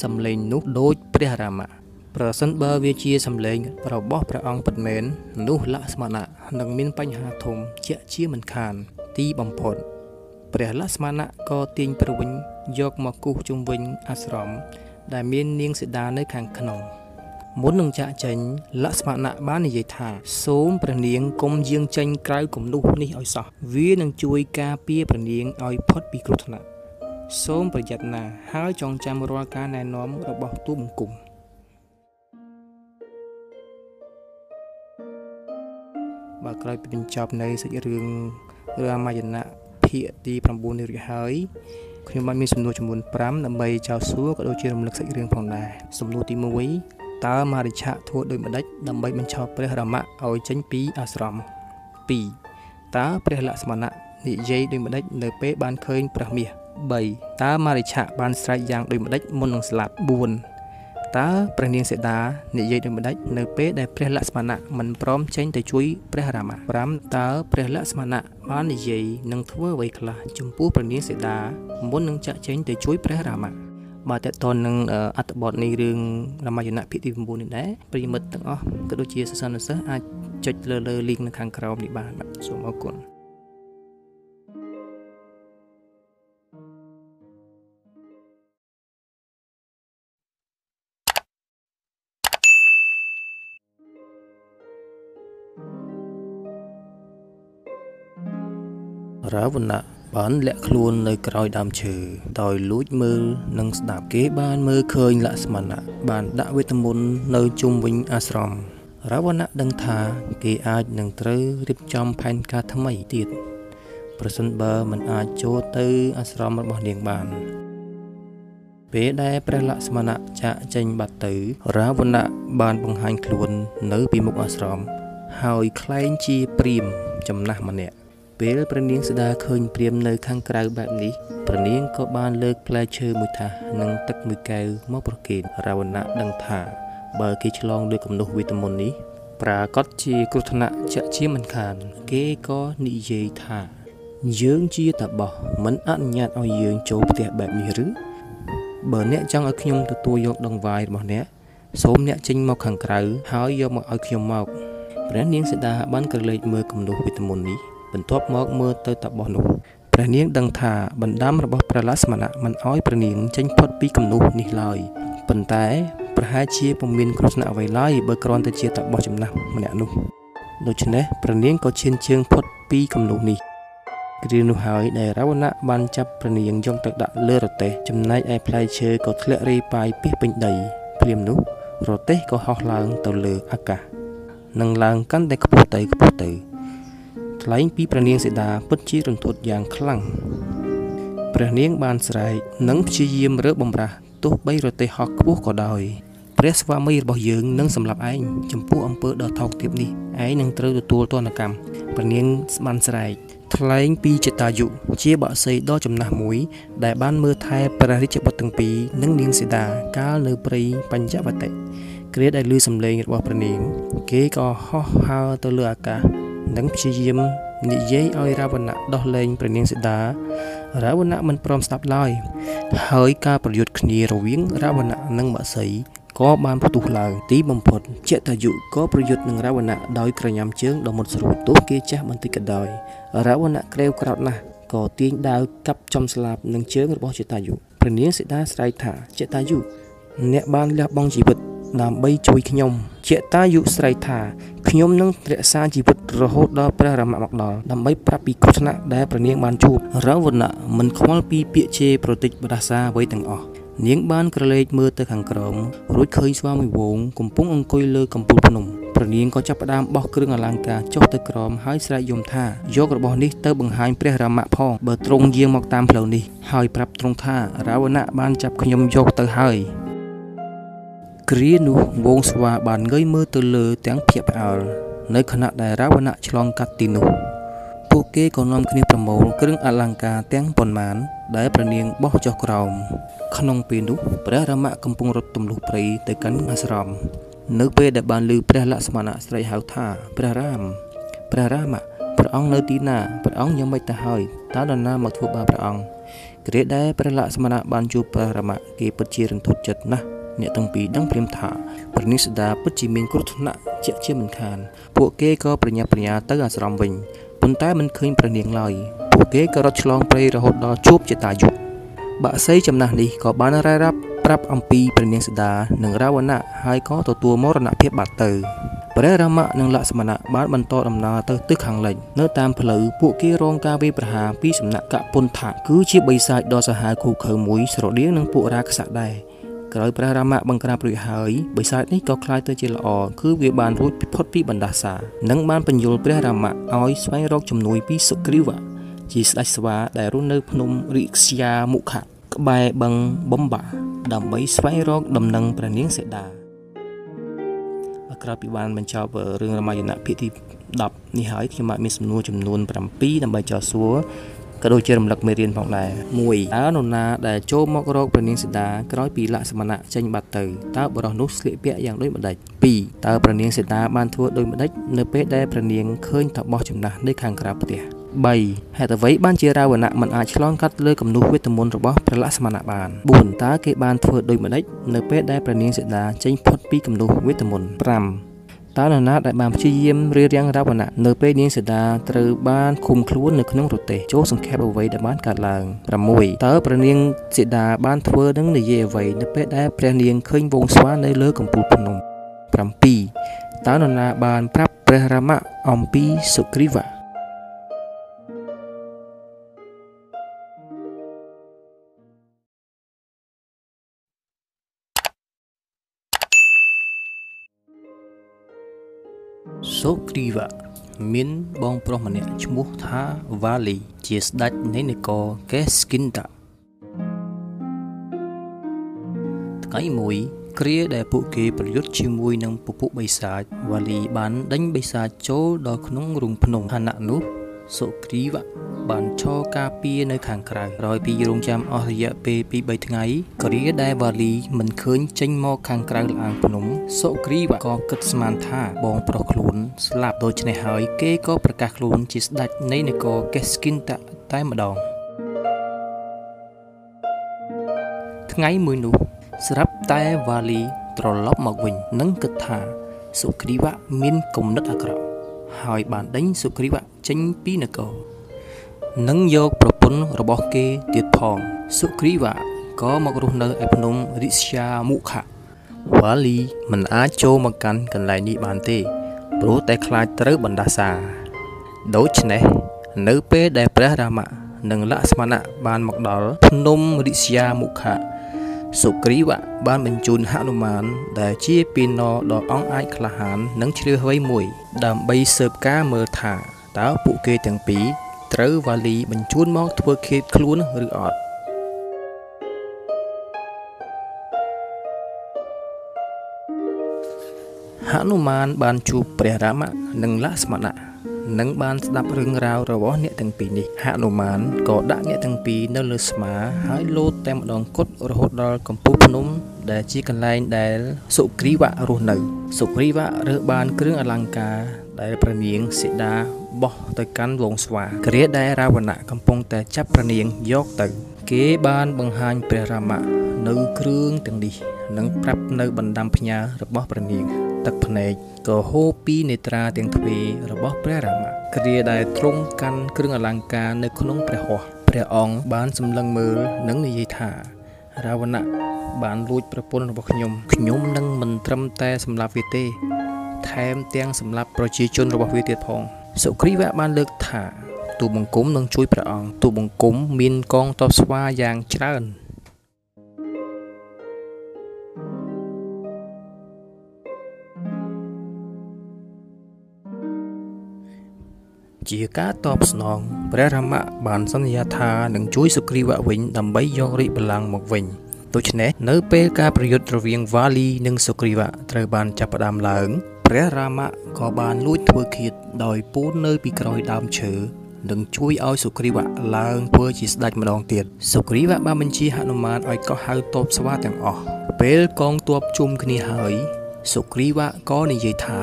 សំឡេងនោះដូចព្រះរាមៈប្រសិនបើវាជាសម្លេងរបស់ព្រះអង្គពិតមែននោះលក្ស្មណៈនឹងមានបញ្ហាធំជាក់ជាមិនខាន ទីបំផុតព្រះលក្ស្មណៈក៏ទាញព្រួញយកមកគូសជុំវិញអាស្រម ដែលមាននាងសីតានៅខាងក្នុងមុននឹងចាក់ចេញលក្ស្មណៈបាននិយាយថាសូមព្រះនាងកុំយាងចេញក្រៅគំនុះនេះឲ្យសោះវានឹងជួយការពារព្រះនាងឲ្យផុតពីគ្រោះថ្នាក់សូមប្រយ័ត្នណាហើយចងចាំរាល់ការណែនាំរបស់ទូបង្គំបាទក្រោយពីបញ្ចប់នៅសាច់រឿង រាមាយណៈភាគទី9នេះរួចហើយខ្ញុំបានមានសំណួរចំនួន5ដើម្បីចោទសួរក៏ដូចជារំលឹកសាច់រឿងផងដែរសំណួរទី1តើមារិឆៈធ្វើដូចម្ដេចដើម្បីបញ្ឈប់ព្រះរាមៈឲ្យចេញពីអាស្រម2តើព្រះលក្ស្មណៈនិយាយដូចម្ដេចនៅពេលបានឃើញព្រះមាស3តើមារិឆៈបានស្រែកយ៉ាងដូចម្ដេចមុននឹងស្លាប់4 តើព្រះនាងសេតានិយាយដូចម្ដេចនៅពេលដែលព្រះលក្ស្មណៈមិនព្រមចេញទៅជួយព្រះរាមៈ5តើព្រះលក្ស្មណៈបាននិយាយនឹងធ្វើអ្វីខ្លះចំពោះព្រះនាងសេតាមុននឹងចាក់ចេញទៅជួយព្រះរាមៈបាទតើតននឹងអត្ថបទនៃរឿងរមយណៈភាគទី9នេះដែរប្រិមិត្តទាំងអស់ក៏ដូចជាសិស្សានុសិស្សអាចចុចលើលើ link នៅខាងក្រោមនេះបានបាទសូមអរគុណ រាវណៈបានលាក់ខ្លួននៅក្រោយដើមឈើដោយលួចមើលនិងស្ដាប់គេបានមើលឃើញលក្ស្មណៈបានដាក់វេទមន្តនៅជុំវិញអាស្រមរាវណៈដឹងថាគេអាចនឹងត្រូវរៀបចំផែនការថ្មីទៀតប្រសិនបើមិនអាចចូលទៅអាស្រមរបស់នាងបានពេលដែលព្រះលក្ស្មណៈចាកចេញបាត់ទៅរាវណៈបានបង្ហាញខ្លួននៅពីមុខអាស្រម ហើយខ្លែងជាព្រាមចំណាស់ម្នាក់ ពេលព្រះនាងស្ដាឃើញព្រាមនៅខាងក្រៅបែបនេះព្រះនាងក៏បានលើកផ្លែឈើមួយថាសនិងទឹកមួយកែវមកប្រគេនរាវណៈដឹងថាបើគេឆ្លងលើគំនុះវីតាមីននេះប្រាកដជាគ្រោះថ្នាក់ជាក់ជាមិនខាន គេក៏និយាយថា យើងជាតាបោះមិនអនុញ្ញាតឲ្យយើងចូលផ្ទះបែបនេះឬបើអ្នកចង់ឲ្យខ្ញុំទទួលយកដងវាយរបស់អ្នកសូមអ្នកចេញមកខាងក្រៅហើយយកមកឲ្យខ្ញុំមកព្រះនាងសីតាបានក្រឡេកមើលគំនុះវីតាមីននេះ បន្ទាប់មកមើលទៅតាបោះនោះព្រះនាងដឹងថាបណ្ដាំរបស់ព្រះលក្ស្មណៈមិនអោយព្រះនាងចេញផុតពីគំនុះនេះឡើយប៉ុន្តែប្រហែលជាពុំមានគ្រោះថ្នាក់អ្វីឡើយបើគ្រាន់តែជាតាបោះចំណាស់ម្នាក់នោះដូច្នេះព្រះនាងក៏ឈានជើងផុតពីគំនុះនេះគ្រានោះហើយដែលរាវណៈបានចាប់ព្រះនាងយកទៅដាក់លើរទេះចំណែកឯផ្លែឈើក៏ធ្លាក់រាយប៉ាយពីពេញដីព្រាមនោះរទេះក៏ហោះឡើងទៅលើអាកាសនឹងឡើងកាន់តែខ្ពស់ទៅខ្ពស់ទៅ ថ្លែងពីព្រះនាងសីតាពិតជារន្ធត់យ៉ាងខ្លាំងព្រះនាងបានស្រែកនិងព្យាយាមរើបំរាស់ទោះបីរទេះហោះខ្ពស់ក៏ដោយព្រះស្វាមីរបស់យើងនឹងសម្លាប់ឯងចំពោះអំពើដ៏ថោកទាបនេះឯងនឹងត្រូវទទួលទណ្ឌកម្មព្រះនាងស្បានស្រែកថ្លែងពីចតាយុជាបក្សីដ៏ចំណាស់មួយ ដែលបានមើលថែព្រះរាជបុត្រទាំងពីរនិងនាងសីតាកាលនៅព្រៃបញ្ចវតិគ្រាដែលឮសំឡេងរបស់ព្រះនាង គេក៏ហោះហើរទៅលើអាកាស និងព្យាយាមនិយាយឲ្យរាវណៈដោះលែងព្រះនាងសីតារាវណៈមិនព្រមស្ដាប់ឡើយហើយការប្រយុទ្ធគ្នារវាងរាវណៈនិងបក្សីក៏បានផ្ទុះឡើងទីបំផុតចតយុក៏ប្រយុទ្ធនឹងរាវណៈដោយក្រញាំជើងដ៏មុតស្រួចទោះគេចាស់បន្តិចក៏ដោយរាវណៈក្រេវក្រោតណាស់ក៏ទាញដាវកាប់ចំស្លាប់នឹងជើងរបស់ចតយុព្រះនាងសីតាស្រែកថាចតយុអ្នកបានលះបង់ជីវិត ដើម្បីជួយខ្ញុំជាតាយុស្រែកថាខ្ញុំនឹងរក្សាជីវិតរហូតដល់ព្រះរាមមកដល់ដើម្បីប្រាប់ពីគ្រោះថ្នាក់ដែលព្រះនាងបានជួបរាវណៈមិនខ្វល់ពីពាក្យជេរប្រតិចបដាសាអ្វីទាំងអស់នាងបានក្រឡេកមើលទៅខាងក្រោមរួចឃើញស្វាមីវងកំពុងអង្គុយលើកំពូលភ្នំព្រះនាងក៏ចាប់ផ្ដើមបោះគ្រឿងអលង្ការចុះទៅក្រោមហើយស្រែកយំថាយករបស់នេះទៅបង្ហាញព្រះរាមៈផងបើទ្រង់យាងមកតាមផ្លូវនេះហើយប្រាប់ទ្រង់ថារាវណៈបានចាប់ខ្ញុំយកទៅហើយ គ្រានោះវងស្វាបានងើយមើលទៅលើទាំងភៀកផ្អើលនៅខណៈដែលរាវណៈឆ្លងកាត់ទីនោះពួកគេក៏នាំគ្នាប្រមូលគ្រឿងអលង្ការទាំងប៉ុន្មាន ដែលព្រះនាងបោះចុះក្រោម ក្នុងពេលនោះព្រះរាមៈកំពុងរត់ទម្លុះព្រៃទៅកាន់អាស្រមនៅពេលដែលបានឮព្រះលក្ស្មណៈស្រែកហៅថាព្រះរាមព្រះរាមព្រះអង្គនៅទីណាព្រះអង្គយ៉ាងម៉េចទៅហើយតើនរណាមកធ្វើបាបព្រះអង្គគ្រាដែលព្រះលក្ស្មណៈបានជួបព្រះរាមៈគេពិតជារន្ធត់ចិត្តណាស់ អ្នកទាំងពីរដឹងព្រាមថាព្រះនិសដាពិតជាមានគ្រោះថ្នាក់ជាក់ជាមិនខាន ពួកគេក៏ប្រញាប់ប្រញាល់ទៅអាស្រមវិញប៉ុន្តែមិនឃើញព្រះនាងឡើយពួកគេក៏រត់ឆ្លងព្រៃរហូតដល់ជួបចតាយុបាក់សីចំណាស់នេះក៏បានរ៉ាយរាប់ប្រាប់អំពីព្រះនាងសដានិងរាវណៈហើយក៏ទទួលមរណភាពបាត់ទៅព្រះរាមៈនិងលក្ស្មណៈបានបន្តដំណើរទៅទិសខាងលិចនៅតាមផ្លូវពួកគេរងការវាយប្រហារពីសំណាក់កពុនថៈគឺជាបិសាចដ៏សាហាវខូខើមួយស្រដៀងនឹងពួករាក្សៈដែរ ក្រោយព្រះរាមៈបង្ក្រាបរួចហើយបិសាចនេះក៏คล้ายទៅជាល្អគឺវាបានរួចផុតពីបណ្ដាសានិងបានបញ្យល់ព្រះរាមៈឲ្យស្វែងរកជំនួយពីសុគ្រីវៈជាស្ដេចស្វាដែលរស់នៅភ្នំរិក្ស្យាមុខៈក្បែរបឹងបំបាដើម្បីស្វែងរកដំណឹងព្រះនាងសេដាក្រោយពីបានបញ្ចប់រឿងរាមាយណៈភាគទី10នេះហើយខ្ញុំបានមានសំណួរចំនួន7ដើម្បីចោទសួរ ក៏ដូចជារំលឹកមេរៀនផងដែរ1តើនរណាដែលចូលមករកព្រះនាងសីតាក្រោយពីលក្សមណៈចេញបាត់ទៅតើបរិះនោះស្លៀកពាក់យ៉ាងដូចម្ដេច2តើព្រះនាងសីតាបានធ្វើដូចម្ដេចនៅពេលដែលព្រះនាងឃើញថាបោះចំណាស់នៅខាងក្រៅផ្ទះ3ហេតុអ្វីបានជារាវណៈមិនអាចឆ្លងកាត់លើគំនូសវេទមន្តរបស់ព្រះលក្សមណៈបាន4តើគេបានធ្វើដូចម្ដេចនៅពេលដែលព្រះនាងសីតាចេញផុតពីគំនូសវេទមន្ត5 តើនរណាដែលបានព្យាយាមរៀបរៀងរាវណៈនៅពេលនាងសីតាត្រូវបានឃុំខ្លួននៅក្នុងរទេះចូលសង្ខេបអ្វីដែលបានកើតឡើង6តើព្រះនាងសីតាបានធ្វើនឹងនិយាយអ្វីនៅពេលដែលព្រះនាងឃើញវងស្វានៅលើកំពូលភ្នំ7តើនរណាបានប្រាប់ព្រះរាមៈអំពីសុគ្រីវៈ សូគ្រីវៈមានបងប្រុសម្នាក់ឈ្មោះថាវ៉ាលី ជាស្ដេចនៃនគរកេស្គិនតាថ្ងៃមួយគ្រាដែលពួកគេប្រយុទ្ធជាមួយនឹងពពួកបិសាចវ៉ាលីបានដេញបិសាចចូលដល់ក្នុងរូងភ្នំខណៈនោះ សុគ្រីវៈបានឈរការពារនៅខាងក្រៅក្រោយពីរងចាំអស់រយៈពេលពី3ថ្ងៃគ្រាដែលវ៉ាលីមិនឃើញចេញមកខាងក្រៅលអាងភ្នំសុគ្រីវៈក៏គិតស្មានថាបងប្រុសខ្លួនស្លាប់ដូច្នេះហើយគេក៏ប្រកាសខ្លួនជាស្ដេចនៃនគរកេស្គិនតតែម្ដងថ្ងៃមួយនោះស្រាប់តែវ៉ាលីត្រឡប់មកវិញ និងគិតថាសុគ្រីវៈមានគំនិតអាក្រក់ ហើយបានដេញសុគ្រីវៈចេញពីនគរនិងយកប្រពន្ធរបស់គេទៀតផងសុគ្រីវៈក៏មករស់នៅឯភ្នំរិស្យាមុខៈវ៉ាលីមិនអាចចូលមកកាន់កន្លែងនេះបានទេព្រោះតែខ្លាចត្រូវបណ្ដាសាដូច្នេះនៅពេលដែលព្រះរាមៈនិងលក្ស្មណៈបានមកដល់ភ្នំរិស្យាមុខៈសុគ្រីវៈបានបញ្ជូនហនុមានដែលជាពីណដ៏អង់អាចក្លាហាននិងជ្រាវជ្រៅមួយ ដើម្បីស៊ើបការមើលថាតើពួកគេទាំងពីរត្រូវវ៉ាលីបញ្ជូនមកធ្វើឃាតខ្លួនឬអត់ហនុមានបានជួបព្រះរាមៈនិងលក្ស្មណៈ និងបានស្ដាប់រឿងរ៉ាវរបស់អ្នកទាំងពីរនេះហនុមានក៏ដាក់អ្នកទាំងពីរនៅលើស្មាហើយលោតតែម្ដងគត់រហូតដល់កំពូលភ្នំដែលជាកន្លែងដែលសុគ្រីវៈរស់នៅ សុគ្រីវៈរើសបានគ្រឿងអលង្ការដែលព្រះនាងសីតាបបោះទៅកាន់វងស្វាគ្រាដែលរាវណៈកំពុងតែចាប់ព្រះនាងយកទៅ គេបានបង្ហាញព្រះរាមៈនៅគ្រឿងទាំងនេះ និងប្រាប់នៅបណ្ដាំផ្ញើរបស់ព្រះនាង ទឹកភ្នែកក៏ហូរពីនេត្រាទាំងទ្វេរបស់ព្រះរាមៈគ្រាដែលទ្រង់កាន់គ្រឿងអលង្ការនៅក្នុងព្រះហស្ថព្រះអង្គបានសម្លឹងមើលនិងនិយាយថារាវណៈបានលួចប្រពន្ធរបស់ខ្ញុំខ្ញុំនឹងមិនត្រឹមតែសម្លាប់វាទេ ថែមទាំងសម្លាប់ប្រជាជនរបស់វាទៀតផងសុគ្រីវៈបានលើកថាទូបង្គំនឹងជួយព្រះអង្គទូបង្គំមានកងទ័ពស្វាយ៉ាងច្រើន ជាការតបស្នងព្រះរាមៈបានសន្យាថានឹងជួយសុគ្រីវៈវិញដើម្បីយករាជបល្ល័ង្កមកវិញដូច្នេះនៅពេលការប្រយុទ្ធរវាងវ៉ាលីនិងសុគ្រីវៈត្រូវបានចាប់ផ្ដើមឡើងព្រះរាមៈក៏បានលួចធ្វើឃាតដោយពូននៅពីក្រោយដើមឈើនិងជួយឲ្យសុគ្រីវៈឡើងធ្វើជាស្ដេចម្ដងទៀតសុគ្រីវៈបានបញ្ជាហនុមានឲ្យកោះហៅទ័ពស្វាទាំងអស់ពេលកងទ័ពជុំគ្នាហើយសុគ្រីវៈក៏និយាយថា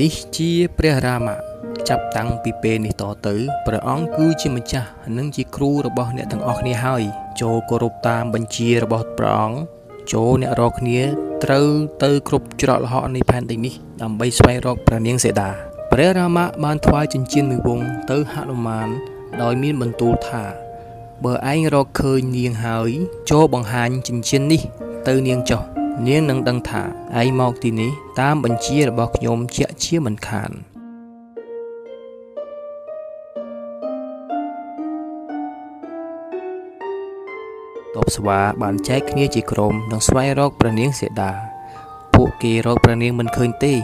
នេះជាព្រះរាមៈ ចាប់តាំងពីពេលនេះតទៅព្រះអង្គគឺជាម្ចាស់និងជាគ្រូរបស់អ្នកទាំងអស់គ្នាហើយចូលគោរពតាមបញ្ជារបស់ព្រះអង្គចូលអ្នករកគ្នាត្រូវទៅគ្រប់ច្រកល្ហកនៃផែនដីនេះដើម្បីស្វែងរកព្រះនាងសេតាព្រះរាមៈបានថ្វាយចិញ្ចៀនមួយវងទៅហនុមានដោយមានបន្ទូលថាបើឯងរកឃើញនាងហើយចូលបង្ហាញចិញ្ចៀននេះ ទៅនាងចុះនាងនឹងដឹងថាឯងមកទីនេះតាមបញ្ជារបស់ខ្ញុំជាក់ជាមិនខាន ទ័ពស្វាបានចែកគ្នាជាក្រុមនិងស្វែងរកព្រះនាងសីតាពួកគេរកព្រះនាងមិនឃើញទេ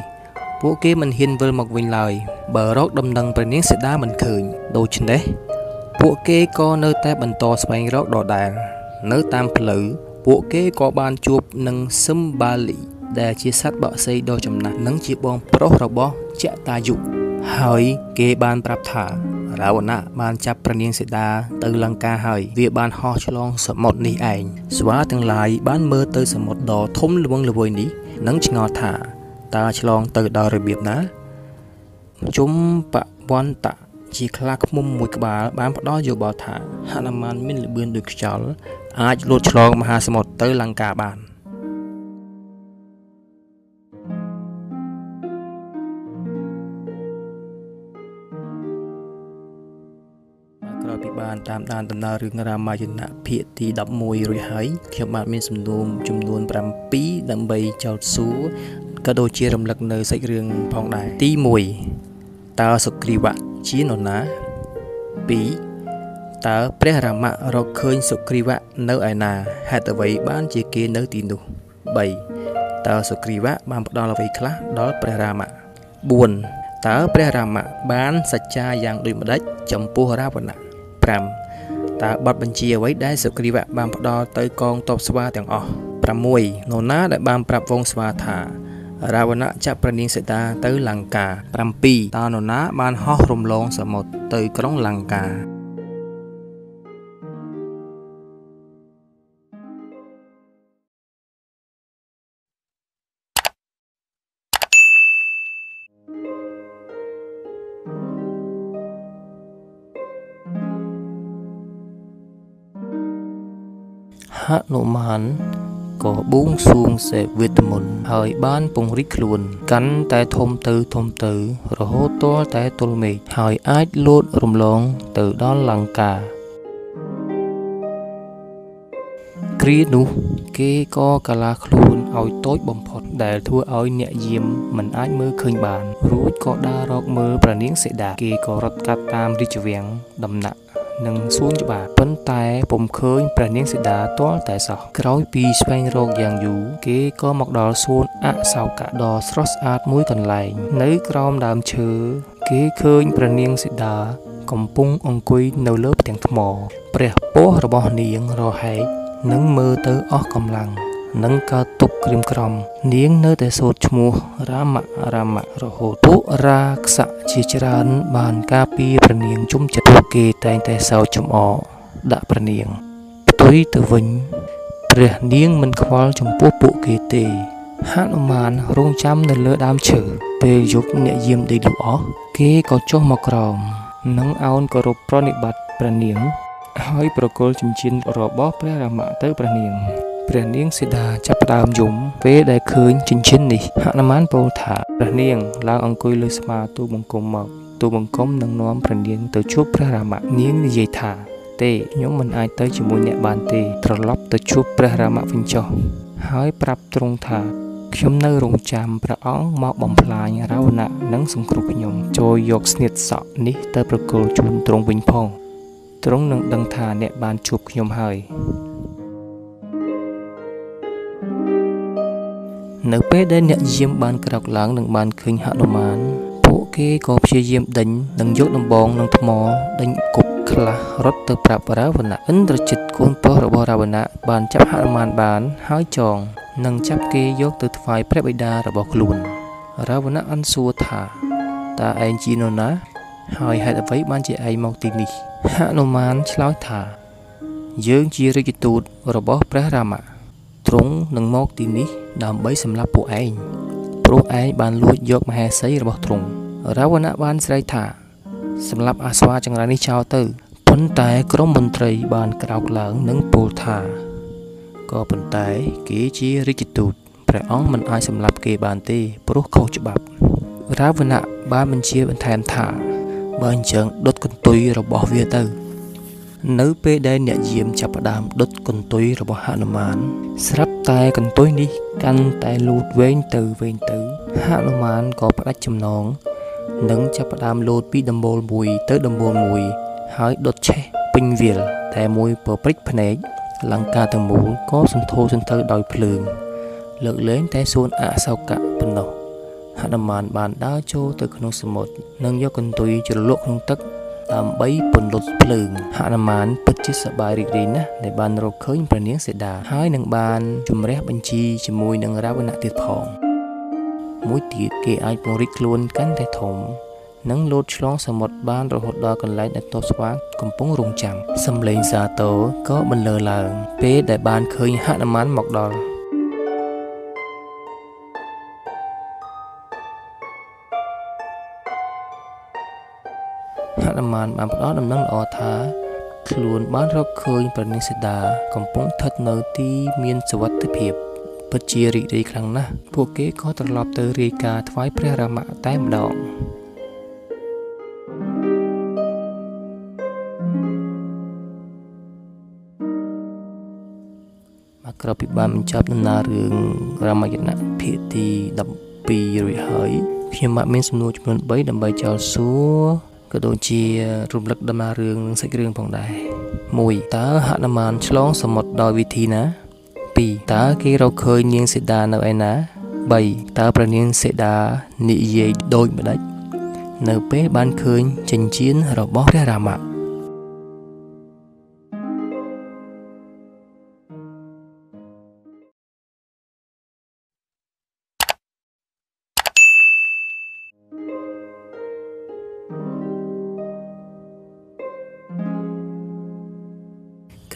ពួកគេមិនហ៊ានវិលមកវិញឡើយបើរកដំណឹងព្រះនាងសីតាមិនឃើញដូច្នេះពួកគេក៏នៅតែបន្តស្វែងរកដដែល នៅតាមផ្លូវពួកគេក៏បានជួបនឹងសឹមបាលីដែលជាសត្វបក្សីដ៏ចំណាស់និងជាបងប្រុសរបស់ចតាយុហើយគេបានប្រាប់ថា រាវណៈបានចាប់ព្រះនាងសីតាទៅលង្កាហើយវាបានហោះឆ្លងសមុទ្រនេះឯងស្វាទាំងឡាយបានមើលទៅសមុទ្រដ៏ធំល្វឹងល្វើយនេះនិងឆ្ងល់ថាតើឆ្លងទៅដល់របៀបណាជុំបវន្តៈជាខ្លាឃ្មុំមួយក្បាលបានផ្ដល់យោបល់ថាហនុមានមានល្បឿនដូចខ្យល់អាចលោតឆ្លងមហាសមុទ្រទៅលង្កាបាន តាមដានដំណើររឿងរាមាយណៈភាគទី11រួចហើយខ្ញុំបាទមានសំណួរចំនួន7ដើម្បីចោទសួរក៏ដូចជារំលឹកនៅសាច់រឿងផងដែរទី1តើសុគ្រីវៈជានរណា2តើព្រះរាមៈរកឃើញសុគ្រីវៈនៅឯណាហេតុអ្វីបានជាគេនៅទីនោះ3តើសុគ្រីវៈបានផ្ដល់អ្វីខ្លះដល់ព្រះរាមៈ4តើព្រះរាមៈបានសច្ចាយ៉ាងដូចម្ដេចចំពោះរាវណៈ 5តើបទបញ្ជាអ្វីដែលសុគ្រីវៈបានផ្ដល់ទៅកងទ័ពស្វាទាំងអស់6នរណាដែលបានប្រាប់វងស្វាថារាវណៈចាប់ព្រះនាងសីតាទៅលង្កា7តើនរណាបានហោះរំលងសមុទ្រទៅក្រុងលង្កា ហនុមានក៏បួងសួងសេវេទមន្តហើយបានពង្រីកខ្លួន កាន់តែធំទៅធំទៅ រហូតទាល់តែទល់មេឃហើយអាចលោតរំលងទៅដល់លង្កាគ្រានោះគេក៏កាឡាខ្លួនឲ្យតូចបំផុតដែលធ្វើឲ្យអ្នកយាមមិនអាចមើលឃើញបាន រួចក៏ដើររកមើលព្រះនាងសេដាគេក៏រត់កាត់តាមរាជវាំងដំណាក់ និងសួនច្បារប៉ុន្តែពុំឃើញព្រះនាងសីតាទាល់តែសោះក្រោយពីស្វែងរកយ៉ាងយូរគេក៏មកដល់សួនអសោកៈដ៏ស្រស់ស្អាតមួយកន្លែង នៅក្រោមដើមឈើគេឃើញព្រះនាងសីតាកំពុងអង្គុយនៅលើផ្ទាំងថ្មព្រះពោះរបស់នាងរហែកនិងមើលទៅអស់កម្លាំង និងកើតទុកក្រៀមក្រំ នាងនៅតែសូត្រឈ្មោះរាមៈរាមៈរហូតពួករាក្សៈជាច្រើនបានការពារព្រះនាងជុំចិត្តពួកគេតែងតែសោកចំអកដាក់ព្រះនាងផ្ទុយទៅវិញព្រះនាងមិនខ្វល់ចំពោះពួកគេទេហនុមានរងចាំនៅលើដើមឈើពេលយប់អ្នកយាមដេកលក់អស់គេគេក៏ចុះមកក្រោមនិងអោនគោរពប្រណិប័តព្រះនាងហើយប្រគល់ចិញ្ចៀនរបស់ព្រះរាមទៅព្រះនាង ព្រះនាងសីតាចាប់ផ្ដើមយំពេលដែលឃើញចិញ្ចៀននេះហនុមានពោលថាព្រះនាងឡើងអង្គុយលើស្មាទូបង្គំមកទូបង្គំនឹងនាំព្រះនាងទៅជួបព្រះរាមនាងនិយាយថាទេខ្ញុំមិនអាចទៅជាមួយអ្នកបានទេត្រឡប់ទៅជួបព្រះរាមវិញចុះហើយប្រាប់ទ្រង់ថាខ្ញុំនៅរងចាំព្រះអង្គមកបំផ្លាញរាវណៈនិងសង្គ្រោះខ្ញុំចូលយកស្នៀតសក់នេះទៅប្រគល់ជូនទ្រង់វិញផងទ្រង់នឹងដឹងថាអ្នកបានជួបខ្ញុំហើយ នៅពេលដែលអ្នកយាមបានក្រោកឡើងនិងបានឃើញហនុមានពួកគេក៏ព្យាយាមដេញនិងយកដំបងនិងថ្មដេញគប់ខ្លះរត់ទៅប្រាប់រាវណៈឥន្ទ្រជិតកូនប្រុសរបស់រាវណៈបានចាប់ហនុមានបានហើយចងនិងចាប់គេយកទៅថ្វាយព្រះបិតារបស់ខ្លួនរាវណៈអន់សួរថាតើឯងជានរណា ហើយហេតុអ្វីបានជាឯងមកទីនេះហនុមានឆ្លើយថា យើងជារាជទូតរបស់ព្រះរាម ទ្រង់នឹងមកទីនេះដើម្បីសម្លាប់ពួកឯងព្រោះឯងបានលួចយកមហេសីរបស់ទ្រង់រាវណៈបានស្រែកថាសម្លាប់អាស្វាចង្រៃនេះចោលទៅប៉ុន្តែក្រុមមន្ត្រីបានក្រោកឡើងនិងពោលថាក៏ប៉ុន្តែគេជារាជទូតព្រះអង្គមិនអាចសម្លាប់គេបានទេព្រោះខុសច្បាប់រាវណៈបានបញ្ជាបន្ថែមថាបើអញ្ចឹងដុតកន្ទុយរបស់វាទៅ នៅពេលដែលអ្នកយាមចាប់ផ្ដើមដុតកន្ទុយរបស់ហនុមានស្រាប់តែកន្ទុយនេះកាន់តែលូតវែងទៅវែងទៅហនុមានក៏ផ្ដាច់ចំណងនិងចាប់ផ្ដើមលោតពីដំបូលមួយទៅដំបូលមួយហើយដុតឆេះពេញវាលតែមួយពព្រិចភ្នែកលង្កាទាំងមូលក៏សន្ធោសន្ធៅដោយភ្លើង លើកលែងតែសួនអសោកៈប៉ុណ្ណោះហនុមានបានដើរចូលទៅក្នុងសមុទ្រនិងយកកន្ទុយជ្រលក់ក្នុងទឹក ដើម្បីពន្លត់ភ្លើងហនុមានពិតជាសប្បាយរីករាយណាស់ដែលបានរកឃើញព្រះនាងសេតាហើយនឹងបានជំរះបញ្ជីជាមួយនឹងរាវណៈទៀតផង មួយទៀតគេអាចពង្រីកខ្លួនកាន់តែធំនិងលោតឆ្លងសមុទ្របានរហូតដល់កន្លែងដែលទ័ពស្វាកំពុងរងចាំសំឡេងសាទរក៏បន្លឺឡើង ពេលដែលបានឃើញហនុមានមកដល់ ហនុមានបានផ្ដល់ដំណឹងល្អថាខ្លួនបានរកឃើញព្រះនិសិតាកំពុងស្ថិតនៅទីមានសុវត្ថិភាពពិតជារីករាយខ្លាំងណាស់ពួកគេក៏ត្រឡប់ទៅរាយការណ៍ថ្វាយព្រះរាមតែម្ដងមកក្រោយពីបានបញ្ចប់ដំណើររឿងរាមាយណៈភាគទី12រួចហើយខ្ញុំបាទមានសំណួរចំនួន3ដើម្បីចោលសួរ ក៏ដូចជារំលឹកដំណើររឿងនិងសាច់រឿងផងដែរ1តើហនុមានឆ្លងសមុទ្រដោយវិធីណា2តើគេរកឃើញនាងសេតានៅឯណា3តើព្រះនាងសេតានិយាយដូចម្ដេចនៅពេលបានឃើញចិញ្ចៀនរបស់ព្រះរាមៈ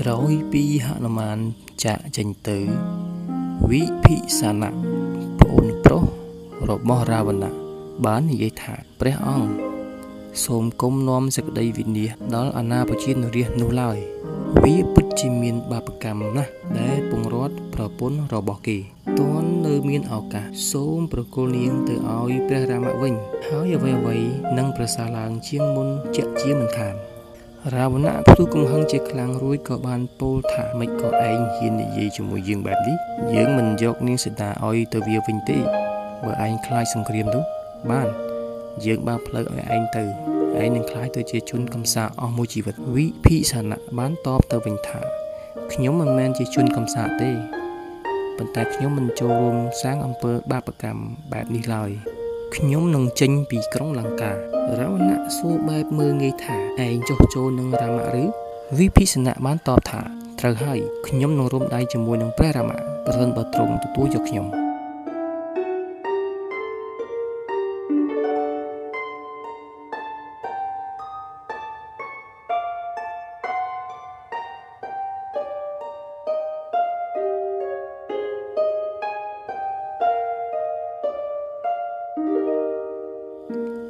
ក្រោយពីហនុមានចាកចេញទៅ វិភិសានៈប្អូនប្រុសរបស់រាវណៈបាននិយាយថាព្រះអង្គសូមគុំនាំសេចក្តីវិនិច្ឆ័យដល់អាណាប្រជានរាជនោះឡើយវាពិតជាមានបាបកម្មណាស់ដែលពង្រត់ប្រពន្ធរបស់គេតន់នៅមានឱកាសសូមប្រគល់នាងទៅឲ្យព្រះរាមវិញ ហើយអ្វីៗនឹងប្រសើរឡើងជាងមុនជាក់ជាមិនខាន រាវណៈផ្ទុះកំហឹងជាខ្លាំងរួយក៏បានពោលថាមិនក៏ឯងហ៊ាននិយាយជាមួយយើងបែបនេះយើងមិនយកនាងសីតាឲ្យទៅវាវិញទេបើឯងខ្លាចសង្គ្រាមនោះបានយើងបើផ្លូវឲ្យឯងទៅឯងនឹងខ្លាចទៅជាជនកំសាអស់មួយជីវិតវិភិសានៈបានតបទៅវិញថាខ្ញុំមិនមែនជាជនកំសាទេប៉ុន្តែខ្ញុំមិនចូលរួមសាងអំពើបាបកម្មបែបនេះឡើយ ខ្ញុំនឹងចេញពីក្រុងលង្ការាវណៈសួរបែបមើងងាយថាឯងចុះចូលនឹងរាមៈឬវិភិសណៈបានតបថាត្រូវហើយខ្ញុំនឹងរួមដៃជាមួយនឹងព្រះរាមៈប្រសិនបើទ្រង់ទទួលយកខ្ញុំ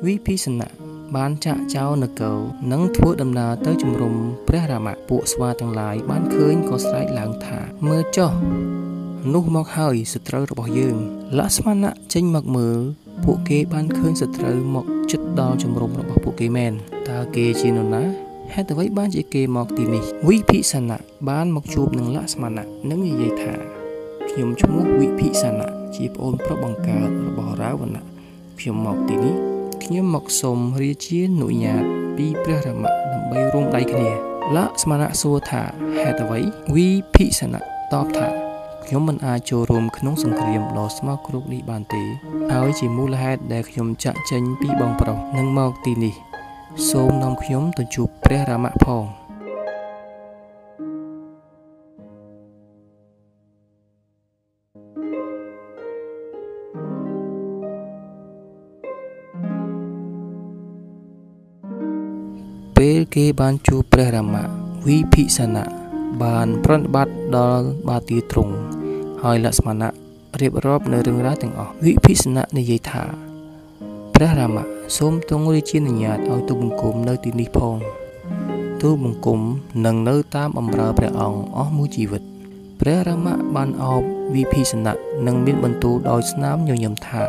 វិភិសណៈបានចាក់ចោលនគរនិងធ្វើដំណើរទៅជំរុំព្រះរាមៈពួកស្វាទាំងឡាយបានឃើញក៏ស្រែកឡើងថាមើលចុះនោះមកហើយសត្រូវរបស់យើងលក្ស្មណៈចេញមកមើលពួកគេបានឃើញសត្រូវមកជិតដល់ជំរំរបស់ពួកគេមែនតើគេជានរណាហេតុអ្វីបានជាគេមកទីនេះវិភិសណៈបានមកជួបនឹងលក្ស្មណៈនិងនិយាយថាខ្ញុំឈ្មោះវិភិសណៈជាប្អូនប្រុសបង្កើតរបស់រាវណៈខ្ញុំមកទីនេះ ខ្ញុំមកសូមរាជានុញ្ញាតពីព្រះរាមៈដើម្បីរួមដៃគ្នាលក្ស្មណៈសួរថាហេតុអ្វីវិភិសណៈតបថាខ្ញុំមិនអាចចូលរួមក្នុងសង្គ្រាមដ៏ស្មោកគ្រោកនេះបានទេហើយជាមូលហេតុដែលខ្ញុំចាក់ចេញពីបងប្រុសនិងមកទីនេះ សូមនាំខ្ញុំទៅជួបព្រះរាមៈផង គេបានជួបព្រះរាមៈវិភិសណៈបានប្រណិប័តដល់បាទីទ្រង់ហើយលក្ស្មណៈរៀបរាប់នៅរឿងរ៉ាវទាំងអស់វិភិសណៈនិយាយថាព្រះរាមៈសូមទ្រង់រាជានុញ្ញាតឲ្យទូបង្គំនៅទីនេះផងទូបង្គំនឹងនៅតាមបម្រើព្រះអង្គអស់មួយជីវិតព្រះរាមៈបានអោបវិភិសណៈនិងមានបន្ទូលដោយស្នាមញញឹមថា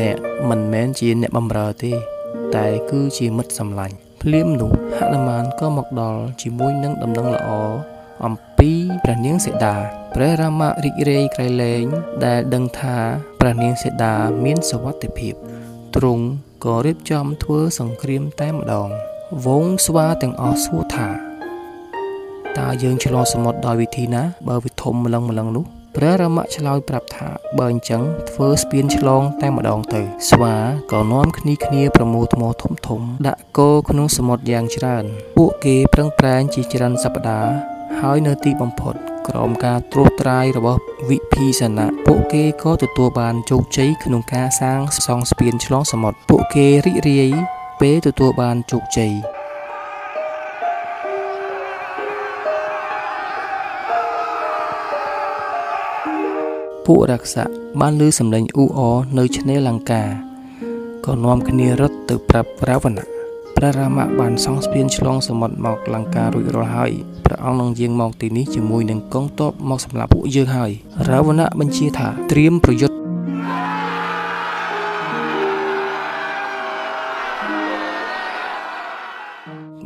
អ្នកមិនមែនជាអ្នកបម្រើទេ តែគឺជាមិត្តសម្លាញ់ ភ្លាមនោះហនុមានក៏មកដល់ជាមួយនឹងដំណឹងល្អអំពីព្រះនាងសេតាព្រះរាមរីករាយក្រៃលែងដែលដឹងថាព្រះនាងសេតាមានសុវត្ថិភាពទ្រង់ក៏រៀបចំធ្វើសង្គ្រាមតែម្ដង វងស្វាទាំងអស់សួរថាតើយើងឆ្លងសមុទ្រដោយវិធីណា បើវាធំម្លឹងម្លឹងនោះ ព្រះរាមៈឆ្លើយប្រាប់ថាបើអញ្ចឹងធ្វើស្ពានឆ្លងតែម្ដងទៅ ស្វាក៏នាំគ្នាគ្នាប្រមូលថ្មធំធំ ដាក់គោក្នុងសមុទ្រយ៉ាងច្រើន ពួកគេប្រឹងប្រែងជាច្រើនសប្តាហ៍ហើយនៅទីបំផុតក្រោមការត្រួសត្រាយរបស់វិភីសណៈពួកគេក៏ទទួលបានជោគជ័យក្នុងការសាងសង់ស្ពានឆ្លងសមុទ្រពួកគេរីករាយពេលទទួលបានជោគជ័យ ពួករក្សៈបានឮសម្លេងអ៊ូអរនៅឆ្នេរលង្កាក៏នាំគ្នារត់ទៅប្រាប់រាវណៈព្រះរាមៈបានសង់ស្ពានឆ្លងសមុទ្រមកលង្ការួចរាល់ហើយព្រះអង្គនឹងយាងមកទីនេះជាមួយនឹងកងទ័ពមកសម្លាប់ពួកយើងហើយរាវណៈបញ្ជាថាត្រៀមប្រយុទ្ធ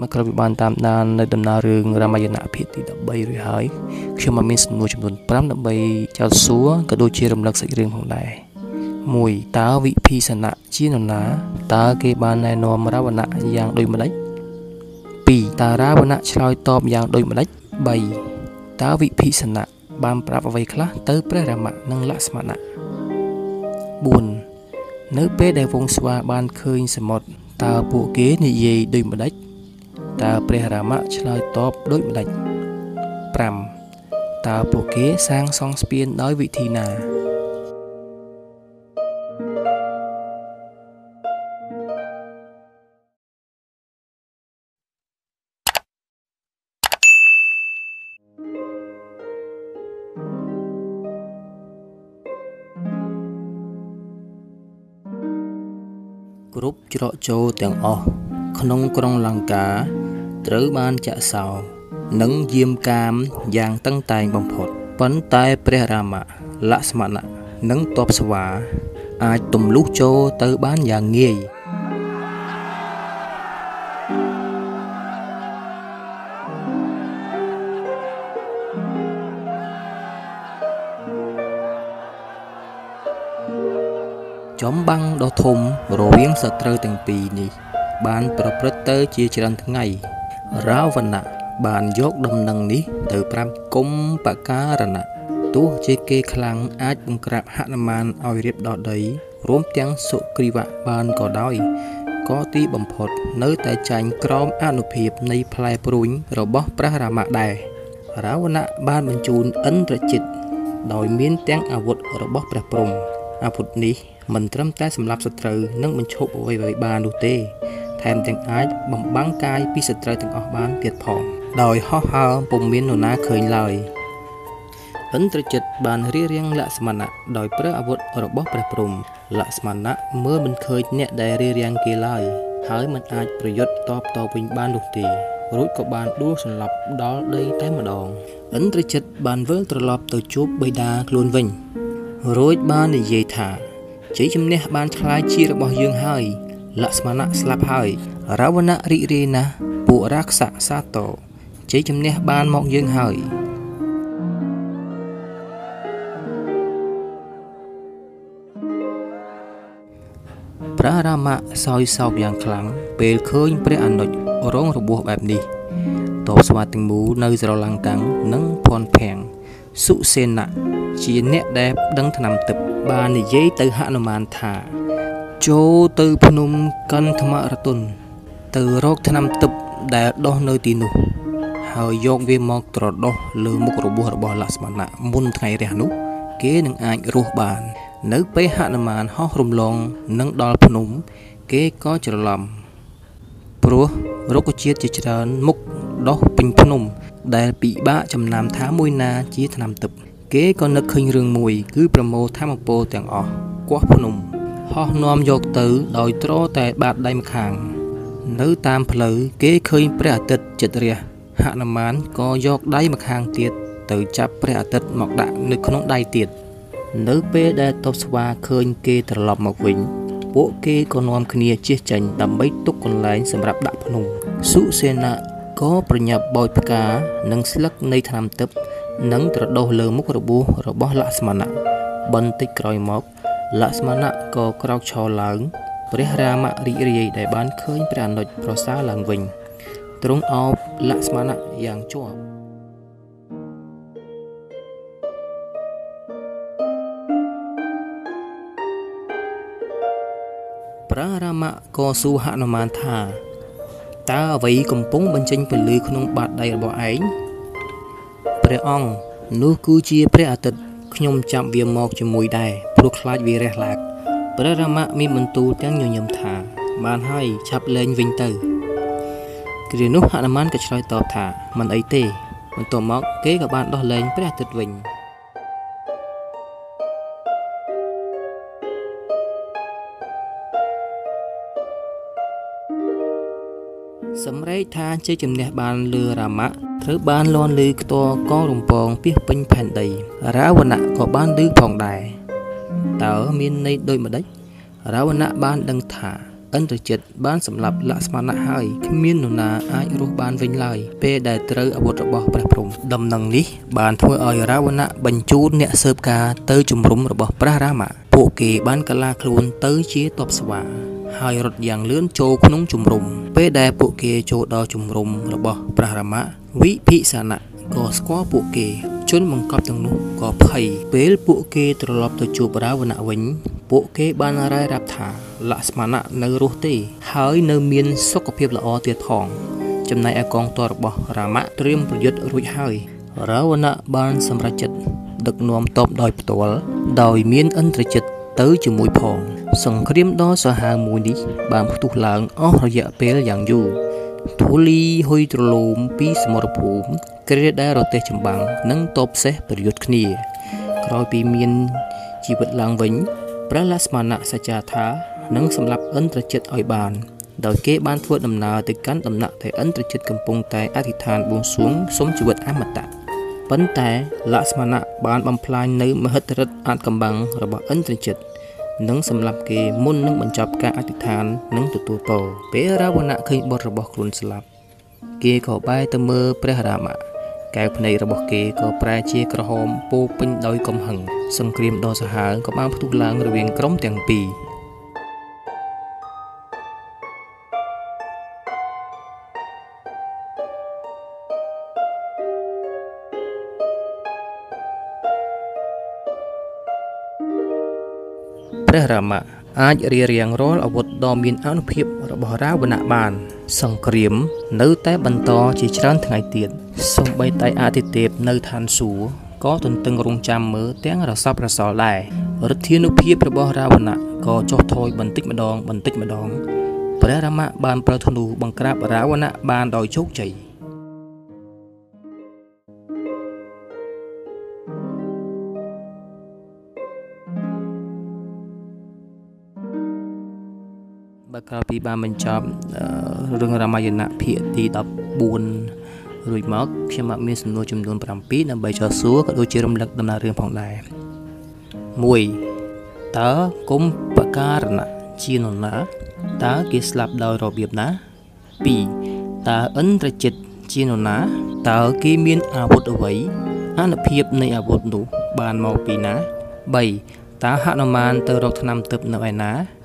មកក្រោយពីបានតាមដាននៅដំណើររឿងរាមាយណៈភាគទី13រួចហើយខ្ញុំបានមានសំណួរចំនួន5ដើម្បីចោទសួរក៏ដូចជារំលឹកសាច់រឿងផងដែរ1តើវិភីសណៈជានរណាតើគេបានណែនាំរាវណៈយ៉ាងដូចម្ដេច2តើរាវណៈឆ្លើយតបយ៉ាងដូចម្ដេច3តើវិភីសណៈបានប្រាប់អ្វីខ្លះទៅព្រះរាមៈនិងលក្ស្មណៈ4នៅពេលដែលវងស្វាបានឃើញសមុទ្រតើពួកគេនិយាយដូចម្ដេច តើព្រះរាមៈឆ្លើយតបដូចម្ដេច5តើពួកគេសាងសង់ស្ពានដោយវិធីណាគ្រប់ច្រកចូលទាំងអស់ក្នុងក្រុងលង្កា ត្រូវបានចាក់សោនិងយាមកាមយ៉ាងតឹងតែងបំផុតប៉ុន្តែព្រះរាមៈលក្ស្មណៈនិងទ័ពស្វា អាចទម្លុះចូលទៅបានយ៉ាងងាយចំបាំងដ៏ធំរវាងសត្រូវទាំងពីរនេះ បានប្រព្រឹត្តទៅជាច្រើនថ្ងៃ រាវណៈបានយកដំណឹងនេះទៅប្រាប់គុំបការណៈទោះជាគេខ្លាំងអាចបង្ក្រាបហនុមានឲ្យរៀបដល់ដី រួមទាំងសុគ្រីវៈបានក៏ដោយក៏ទីបំផុត នៅតែចាញ់ក្រោមអនុភាពនៃផ្លែព្រួញរបស់ព្រះរាមៈដែររាវណៈបានបញ្ជូនឥន្ទ្រជិត ដោយមានទាំងអាវុធរបស់ព្រះព្រំអាវុធនេះមិនត្រឹមតែសម្លាប់សត្រូវនិងបញ្ឈប់អ្វីៗបាននោះទេថែ មទាំងអាចបំបាំងកាយពីសត្រូវទាំងអស់បានទៀតផងដោយហោះហើរពុំមាននរណាឃើញឡើយឥន្ទ្រជិតបានរៀបរៀងលក្ស្មណៈដោយប្រើអាវុធរបស់ព្រះព្រំលក្ស្មណៈមើលមិនឃើញអ្នកដែលរៀបរៀងគេឡើយហើយមិនអាចប្រយុទ្ធតបតវិញបាននោះទេរួចក៏បានដួលសន្លប់ដល់ដីតែម្ដងឥន្ទ្រជិតបានវិលត្រឡប់ទៅជួបបិតាខ្លួនវិញរួចបាននិយាយថាជ័យជំនះបានឆ្លាយជារបស់យើងហើយ លក្ស្មណៈស្លាប់ហើយរាវណៈរីករាយណាស់ពួករាខ្សៈសាតោជ័យជំនះបានមកយើងហើយព្រះរាមៈសោយសោកយ៉ាងខ្លាំងពេលឃើញព្រះអនុជរងរបួសបែបនេះតបស្វាទាំងមូលនៅស្រឡង្កាំងនិងភ័ណ្ឌភាំងសុសេណៈជាអ្នកដែលដឹងថ្នាំទឹកបាននិយាយទៅហនុមានថា ចូលទៅភ្នំកន្ធមរតុនទៅរកថ្នាំទឹកដែលដុះនៅទីនោះ ហើយយកវាមកត្រដុសលើមុខរបួសរបស់លក្ស្មណៈមុនថ្ងៃរះនោះ គេនឹងអាចរស់បាន នៅពេលហនុមានហោះរំលងនឹងដល់ភ្នំ គេក៏ច្រឡំព្រោះរុក្ខជាតិជាច្រើនមុខដុះពេញភ្នំ ដែលពិបាកចំណាំថាមួយណាជាថ្នាំទឹកគេក៏នឹកឃើញរឿងមួយ គឺប្រមូលធម្មពលទាំងអស់គាស់ភ្នំ ហោះនាំយកទៅដោយត្រតែបាតដៃម្ខាង នៅតាមផ្លូវគេឃើញព្រះអាទិត្យចិត្តរះហនុមានក៏យកដៃម្ខាងទៀតទៅចាប់ព្រះអាទិត្យមកដាក់នៅក្នុងដៃទៀតនៅពេលដែលតបស្វាឃើញគេត្រឡប់មកវិញពួកគេក៏នាំគ្នាជិះចេញដើម្បីទុកកន្លែងសម្រាប់ដាក់ភ្នំសុសេនៈក៏ប្រញាប់បោចផ្កានិងស្លឹកនៃថ្នាំទឹកនិងត្រដុសលើមុខរបួសរបស់លក្ស្មណៈបន្តិចក្រោយមក លក្ស្មណៈក៏ក្រោកឈរឡើងព្រះរាមរីករាយដែលបានឃើញព្រះអនុជប្រសើរឡើងវិញទ្រង់អោបលក្ស្មណៈយ៉ាងជាប់ព្រះរាមក៏សួរហនុមានថាតើអ្វីកំពុងបញ្ចេញពលឺក្នុងបាតដៃរបស់ឯងព្រះអង្គនោះគឺជាព្រះអាទិត្យ ខ្ញុំចាប់វាមកជាមួយដែរព្រោះខ្លាចវារះឡាកព្រះរាមមានបន្ទូលទាំងញញឹមថា បានហើយឆាប់លែងវិញទៅគ្រានោះហនុមានក៏ឆ្លើយតបថាមិនអីទេបន្ទាប់មកគេក៏បានដោះលែងព្រះអាទិត្យវិញសម្រែកថាជ័យជំនះបានលើរាមៈ ត្រូវបានលន់លើខ្ទរកងរំពងពីពេញផែនដីរាវណៈក៏បានឮផងដែរតើមានន័យដូចម្ដេចរាវណៈបានដឹងថាឥន្ទ្រជិតបានសម្លាប់លក្ស្មណៈហើយគ្មាននរណាអាចរស់បានវិញឡើយពេលដែលត្រូវអាវុធរបស់ព្រះព្រំដំណឹងនេះបានធ្វើឲ្យរាវណៈបញ្ជូនអ្នកស៊ើបការទៅជំរុំរបស់ព្រះរាមៈពួកគេបានកលាខ្លួនទៅជាតបស្វា ហើយរត់យ៉ាងលឿនចូលក្នុងជំរំពេលដែលពួកគេចូលដល់ជំរំរបស់ព្រះរាមៈវិភិសាណៈក៏ស្គាល់ពួកគេជនបង្កប់ទាំងនោះក៏ភ័យពេលពួកគេត្រឡប់ទៅជួបរាវណៈវិញ ពួកគេបានរាយរាប់ថាលក្ស្មណៈនៅរស់ទេ ហើយនៅមានសុខភាពល្អទៀតផង ចំណែកឯកងទ័ពរបស់រាមៈត្រៀមប្រយុទ្ធរួចហើយរាវណៈបានសម្រេចចិត្តដឹកនាំទ័ពដោយផ្ទាល់ដោយមានឥន្ទ្រជិតទៅជាមួយផង សង្គ្រាមដ៏សាហាវមួយនេះបានផ្ទុះឡើងអស់រយៈពេលយ៉ាងយូរធូលីហុយទ្រលោមពីសមរភូមិគ្រាដែលរទេះចម្បាំងនិងតបសេះប្រយុទ្ធគ្នា ក្រោយពីមានជីវិតឡើងវិញព្រះលក្ស្មណៈសច្ចាថានឹងសម្លាប់ឥន្ទ្រជិតឲ្យបាន ដោយគេបានធ្វើដំណើរទៅកាន់ដំណាក់ដែលឥន្ទ្រជិតកំពុងតែអធិដ្ឋានបួងសួងសុំជីវិតអមតៈប៉ុន្តែលក្ស្មណៈបានបំផ្លាញនៅមហិទ្ធិឫទ្ធិអាចកំបាំងរបស់ឥន្ទ្រជិត និងសម្លាប់គេមុននឹងបញ្ចប់ការអធិដ្ឋាននិងទទួលពរពេលរាវណៈឃើញបុត្ររបស់ខ្លួនស្លាប់ គេក៏បែរទៅមើលព្រះរាមៈកែវភ្នែករបស់គេក៏ប្រែជាក្រហមពោពេញដោយកំហឹងសង្គ្រាមដ៏សាហាវក៏បានផ្ទុះឡើងរវាងក្រុមទាំងពីរ រះរាមៈអាចរៀបរៀងរាល់អាវុធដ៏មានអនុភាពរបស់រាវណៈបាន សង្គ្រាមនៅតែបន្តជាច្រើនថ្ងៃទៀតសូម្បីតែអាទិទេពនៅឋានសួគ៌ក៏ទន្ទឹងរង់ចាំមើលទាំងរស័ព្ទរសល់ដែរឫទ្ធានុភាពរបស់រាវណៈក៏ចុះថយបន្តិចម្ដងបន្តិចម្ដងព្រះរាមៈបានប្រើធ្នូបង្ក្រាបរាវណៈបានដោយជោគជ័យ បបើក្រោយពីបានបញ្ចប់រឿងរាមាយណៈភាគទី14រួចមកខ្ញុំបានមានសំណួរចំនួន7ដើម្បីចោទសួរក៏ដូចជារំលឹកដំណើររឿងផងដែរ1តើគុំបការណៈជានរណាតើគេស្លាប់ដោយរបៀបណា2តើឥន្ទ្រជិតជានរណាតើគេមានអាវុធអ្វីអនុភាពនៃអាវុធនោះបានមកពីណា3តើហនុមានទៅរកថ្នាំទឹកនៅឯណា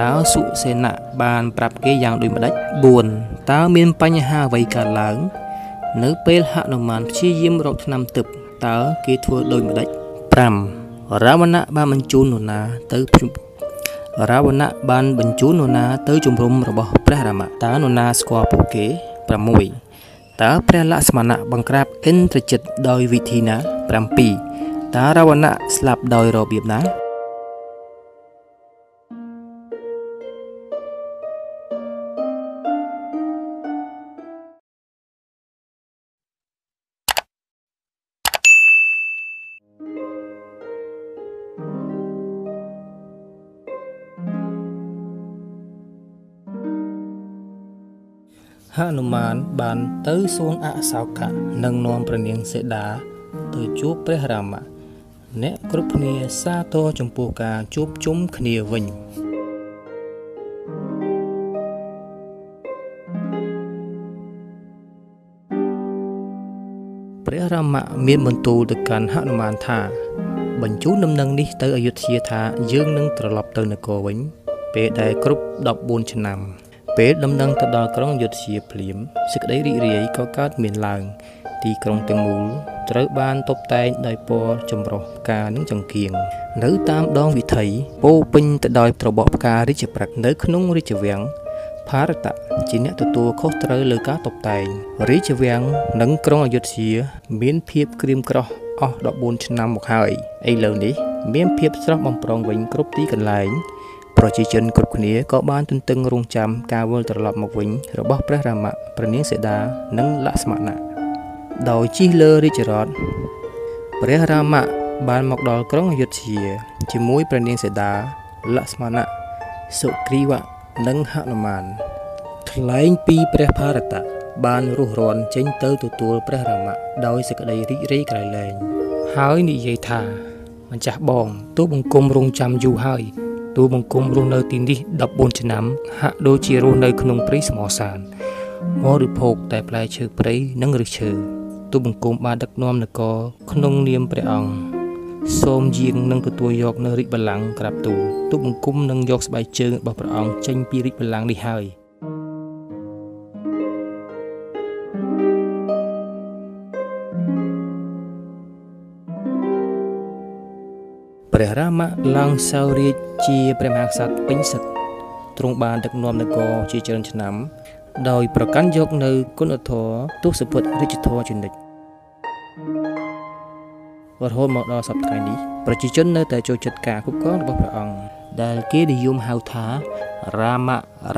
តើសុសេណៈបានប្រាប់គេយ៉ាងដូចម្ដេច4តើមានបញ្ហាអ្វីកើតឡើង នៅពេលហនុមានព្យាយាមរកថ្នាំទឹកតើគេធ្វើដូចម្ដេច5រាវណៈបានបញ្ជូននរណាទៅរាវណៈបានបញ្ជូននរណាទៅជំរំរបស់ព្រះរាមៈតើនរណាស្គាល់ពួកគេ6តើព្រះលក្ស្មណៈបង្ក្រាបឥន្ទ្រជិតដោយវិធីណា7តើរាវណៈស្លាប់ដោយរបៀបណា ហនុមានបានទៅសួនអសោកៈនិងនាំព្រះនាងសេដាទៅជួបព្រះរាមៈអ្នកគ្រប់គ្នាសាទរចំពោះការជួបជុំគ្នាវិញព្រះរាមៈមានបន្ទូលទៅកាន់ហនុមានថាបញ្ជូនដំណឹងនេះទៅអយុធ្យាថាយើងនឹងត្រឡប់ទៅនគរវិញ ពេលដែលគ្រប់14ឆ្នាំ ពេលដំណឹងទៅដល់ក្រុងយុធ្យាភ្លាមសេចក្តីរីករាយក៏កើតមានឡើង ទីក្រុងទាំងមូលត្រូវបានតុបតែងដោយពណ៌ចម្រុះផ្កានិងចង្គៀងនៅតាមដងវិថីពោពេញទៅដោយត្របកផ្ការាជព្រឹកនៅក្នុងរាជវាំងផារតៈជាអ្នកទទួលខុសត្រូវលើការតុបតែងរាជវាំងនិងក្រុងអយុធ្យា មានភាពក្រៀមក្រោះអស់14ឆ្នាំមកហើយឥឡូវនេះ មានភាពស្រស់បំព្រងវិញគ្រប់ទីកន្លែង ប្រជាជនគ្រប់គ្នាក៏បានទន្ទឹងរង់ចាំការវិលត្រឡប់មកវិញរបស់ព្រះរាមៈព្រះនាងសីតានិងលក្ស្មណៈដោយជិះលើរាជរថព្រះរាមៈបានមកដល់ក្រុងអយុធ្យាជាមួយព្រះនាងសីតាលក្ស្មណៈសុគ្រីវៈនិងហនុមានថ្លែងពីព្រះ ಭಾ រតៈបានរុះរាន់ចេញទៅទទួលព្រះរាមៈដោយសេចក្តីរីករាយក្រៃលែងហើយនិយាយថាម្ចាស់បងទូបង្គំរងចាំយូរហើយ ទូបង្គំរស់នៅទីនេះ14ឆ្នាំ ហាក់ដូចជារស់នៅក្នុងព្រៃស្មោសានបរិភោគតែផ្លែឈើព្រៃនិងឫសឈើទូបង្គំបានដឹកនាំនគរក្នុងនាមព្រះអង្គសូមយាងនឹងទទួលយកនៅរាជបល្ល័ង្កក្រាបទូលទូបង្គំនឹងយកស្បែកជើងរបស់ព្រះអង្គចេញពីរាជបល្ល័ង្កនេះហើយ ព្រះរាមៈឡើងសោរាជជាព្រះមហាក្សត្រពេញសិទ្ធទ្រង់បានដឹកនាំនគរជាច្រើនឆ្នាំ ដោយ ប្រកាន់យកនៅគុណធម៌ទស្សពុតរាជធម៌ជានិច្ចរហូតមកដល់សប្តាហ៍នេះប្រជាជននៅតែចូលចិត្តការគ្រប់គ្រងរបស់ព្រះអង្គដែលគេនិយមហៅថារាម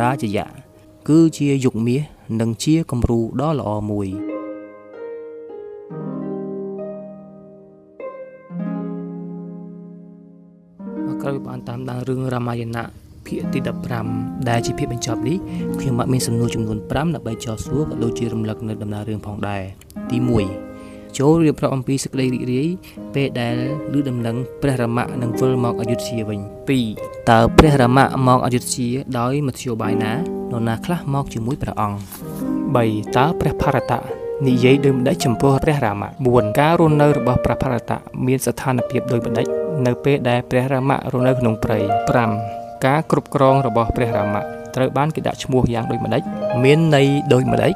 រាជយៈគឺជាយុគមាសនិងជាគំរូដ៏ល្អមួយ ក្រោយបានតាមដានរឿងរាមាយណៈភាគទី15ដែលជាភាគបញ្ចប់នេះខ្ញុំបានមានសំណួរចំនួន5ដើម្បីចោទសួរក៏ដូចជារំលឹកនៅដំណើររឿងផងដែរទី1ចូលរៀបរាប់អំពីសេចក្តីរីករាយពេលដែលឮដំណឹងព្រះរាមៈនឹងវិលមកអយុធ្យាវិញ2តើព្រះរាមៈមកអយុធ្យាដោយមធ្យោបាយណានរណាខ្លះមកជាមួយព្រះអង្គ3តើព្រះផារតៈនិយាយដោយម្ដេចចំពោះព្រះរាមៈ4ការរស់នៅរបស់ព្រះផារតៈមានស្ថានភាពដោយម្ដេច នៅពេលដែលព្រះរាមៈរស់នៅក្នុងព្រៃ5ការគ្រប់គ្រងរបស់ព្រះរាមៈត្រូវបានគេដាក់ឈ្មោះយ៉ាងដូចម្ដេចមានន័យដូចម្ដេច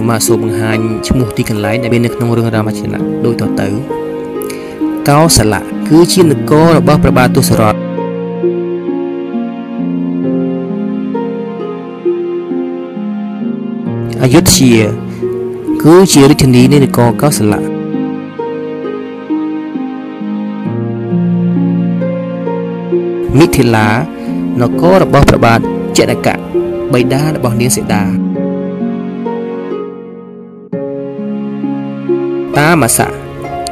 ខ្ញុំមកសូមបង្ហាញឈ្មោះទីកន្លែងដែលមាននៅក្នុងរឿងរាមាចនៈដូចតទៅកោសលៈគឺជានគររបស់ព្រះបាទទសរថអយុធ្យាគឺជារាជធានីនៃនគរកោសលៈមិថិលានគររបស់ព្រះបាទចនកៈបិតារបស់នាងសីតា តាមសៈ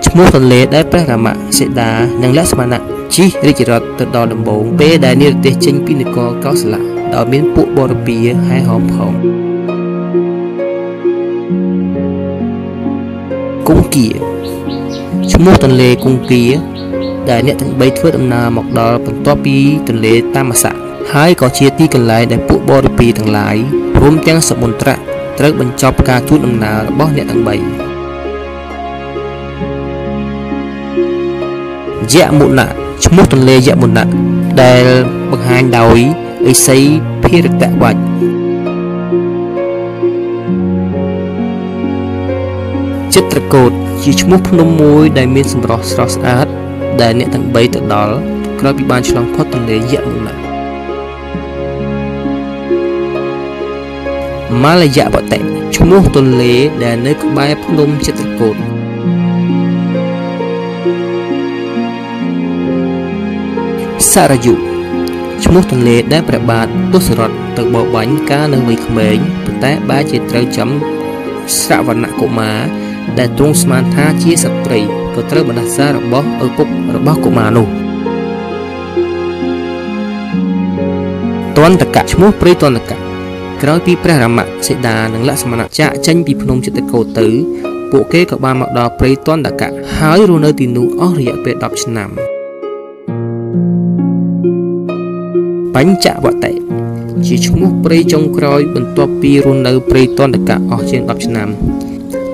ឈ្មោះទន្លេដែលព្រះរាមសីតានិងលក្ស្មណៈជិះរាជរថទៅដល់ដំបងពេលដែលនិរទេសចេញពីនគរកោសលៈដោយមានពួកបរពាហែហោមផងគង្គគាឈ្មោះទន្លេគង្គគាដែលអ្នកទាំង3ធ្វើដំណើរមកដល់បន្ទាប់ពីទន្លេតាមសៈហើយក៏ជាទីកន្លែងដែលពួកបរិពាទាំងឡាយរួមទាំងសមុទ្រៈត្រូវបញ្ចប់ការជួលដំណើររបស់អ្នកទាំង3 យមុណៈឈ្មោះទន្លេយមុណៈដែលបង្ហាញដោយឥសីភិរតវច្ចចិត្តកោតជាឈ្មោះភ្នំមួយដែលមានសម្រស់ស្រស់ស្អាត ដែលអ្នកទាំង3ទៅដល់ក្រោយពីបានឆ្លងផុតទន្លេយមុណៈម៉ាលយៈបតិឈ្មោះទន្លេដែលនៅក្បែរភ្នំចិត្តកោត សារយុឈ្មោះទន្លេដែលព្រះបាទទសរថទៅបរបាញ់កាលនៅវ័យក្មេងប៉ុន្តែបែរជាត្រូវចំស្រវណ្ណកុមារដែលទ្រង់ស្មានថាជាសត្រីក៏ត្រូវបណ្ដាសារបស់ឪពុករបស់កុមារនោះតន្តកៈឈ្មោះព្រៃតន្តកៈក្រោយពីព្រះរាមសេតានិងលក្សមណៈចាក់ចេញពីភ្នំចិត្តកោទៅ ពួកគេក៏បានមកដល់ព្រៃតន្តកៈហើយរស់នៅទីនោះអស់រយៈពេល10ឆ្នាំ បញ្ចវតិជាឈ្មោះព្រៃចុងក្រោយបន្ទាប់ពីរស់នៅព្រៃតន្តកៈអស់ជាង10ឆ្នាំ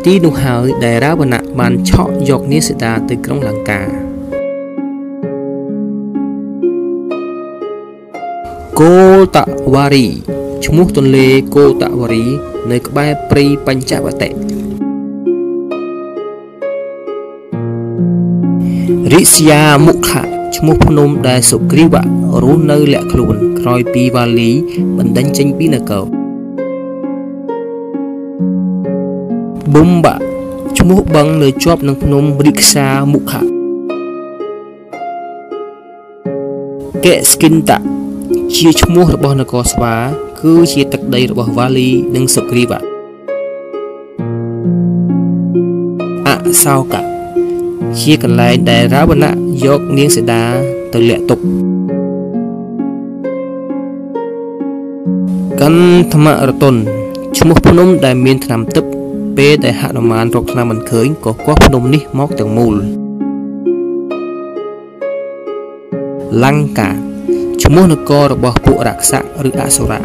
ទីនោះហើយដែលរាវណៈបានឆក់យកនាសិតាទៅក្រុងលង្កាគោតវ៉ារីឈ្មោះទន្លេគោតវ៉ារី នៅក្បែរព្រៃបញ្ចវតិរិស្យាមុខៈ ឈ្មោះភ្នំដែលសុគ្រីវៈរស់នៅលាក់ខ្លួនក្រោយពីវ៉ាលីបណ្ដេញចេញពីនគរបុម្បាឈ្មោះបឹងនៅជាប់នឹងភ្នំរិក្សាមុខៈកេស្គិនតាជាឈ្មោះរបស់នគរស្វា គឺជាទឹកដីរបស់វ៉ាលីនិងសុគ្រីវៈអសោកៈ ជាកន្លែងដែលរាវណៈយកនាងសីតាទៅលាក់ទុកកន្ធមរតុនឈ្មោះភ្នំដែលមានថ្នាំទឹកពេលដែលហនុមានរកថ្នាំមិនឃើញក៏គោះភ្នំនេះមកទាំងមូលលង្កាឈ្មោះនគររបស់ពួករក្សៈឬអសុរៈ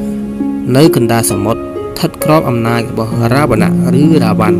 នៅកណ្ដាលសមុទ្រស្ថិតក្រោមអំណាចរបស់រាវណៈឬរាវ័ន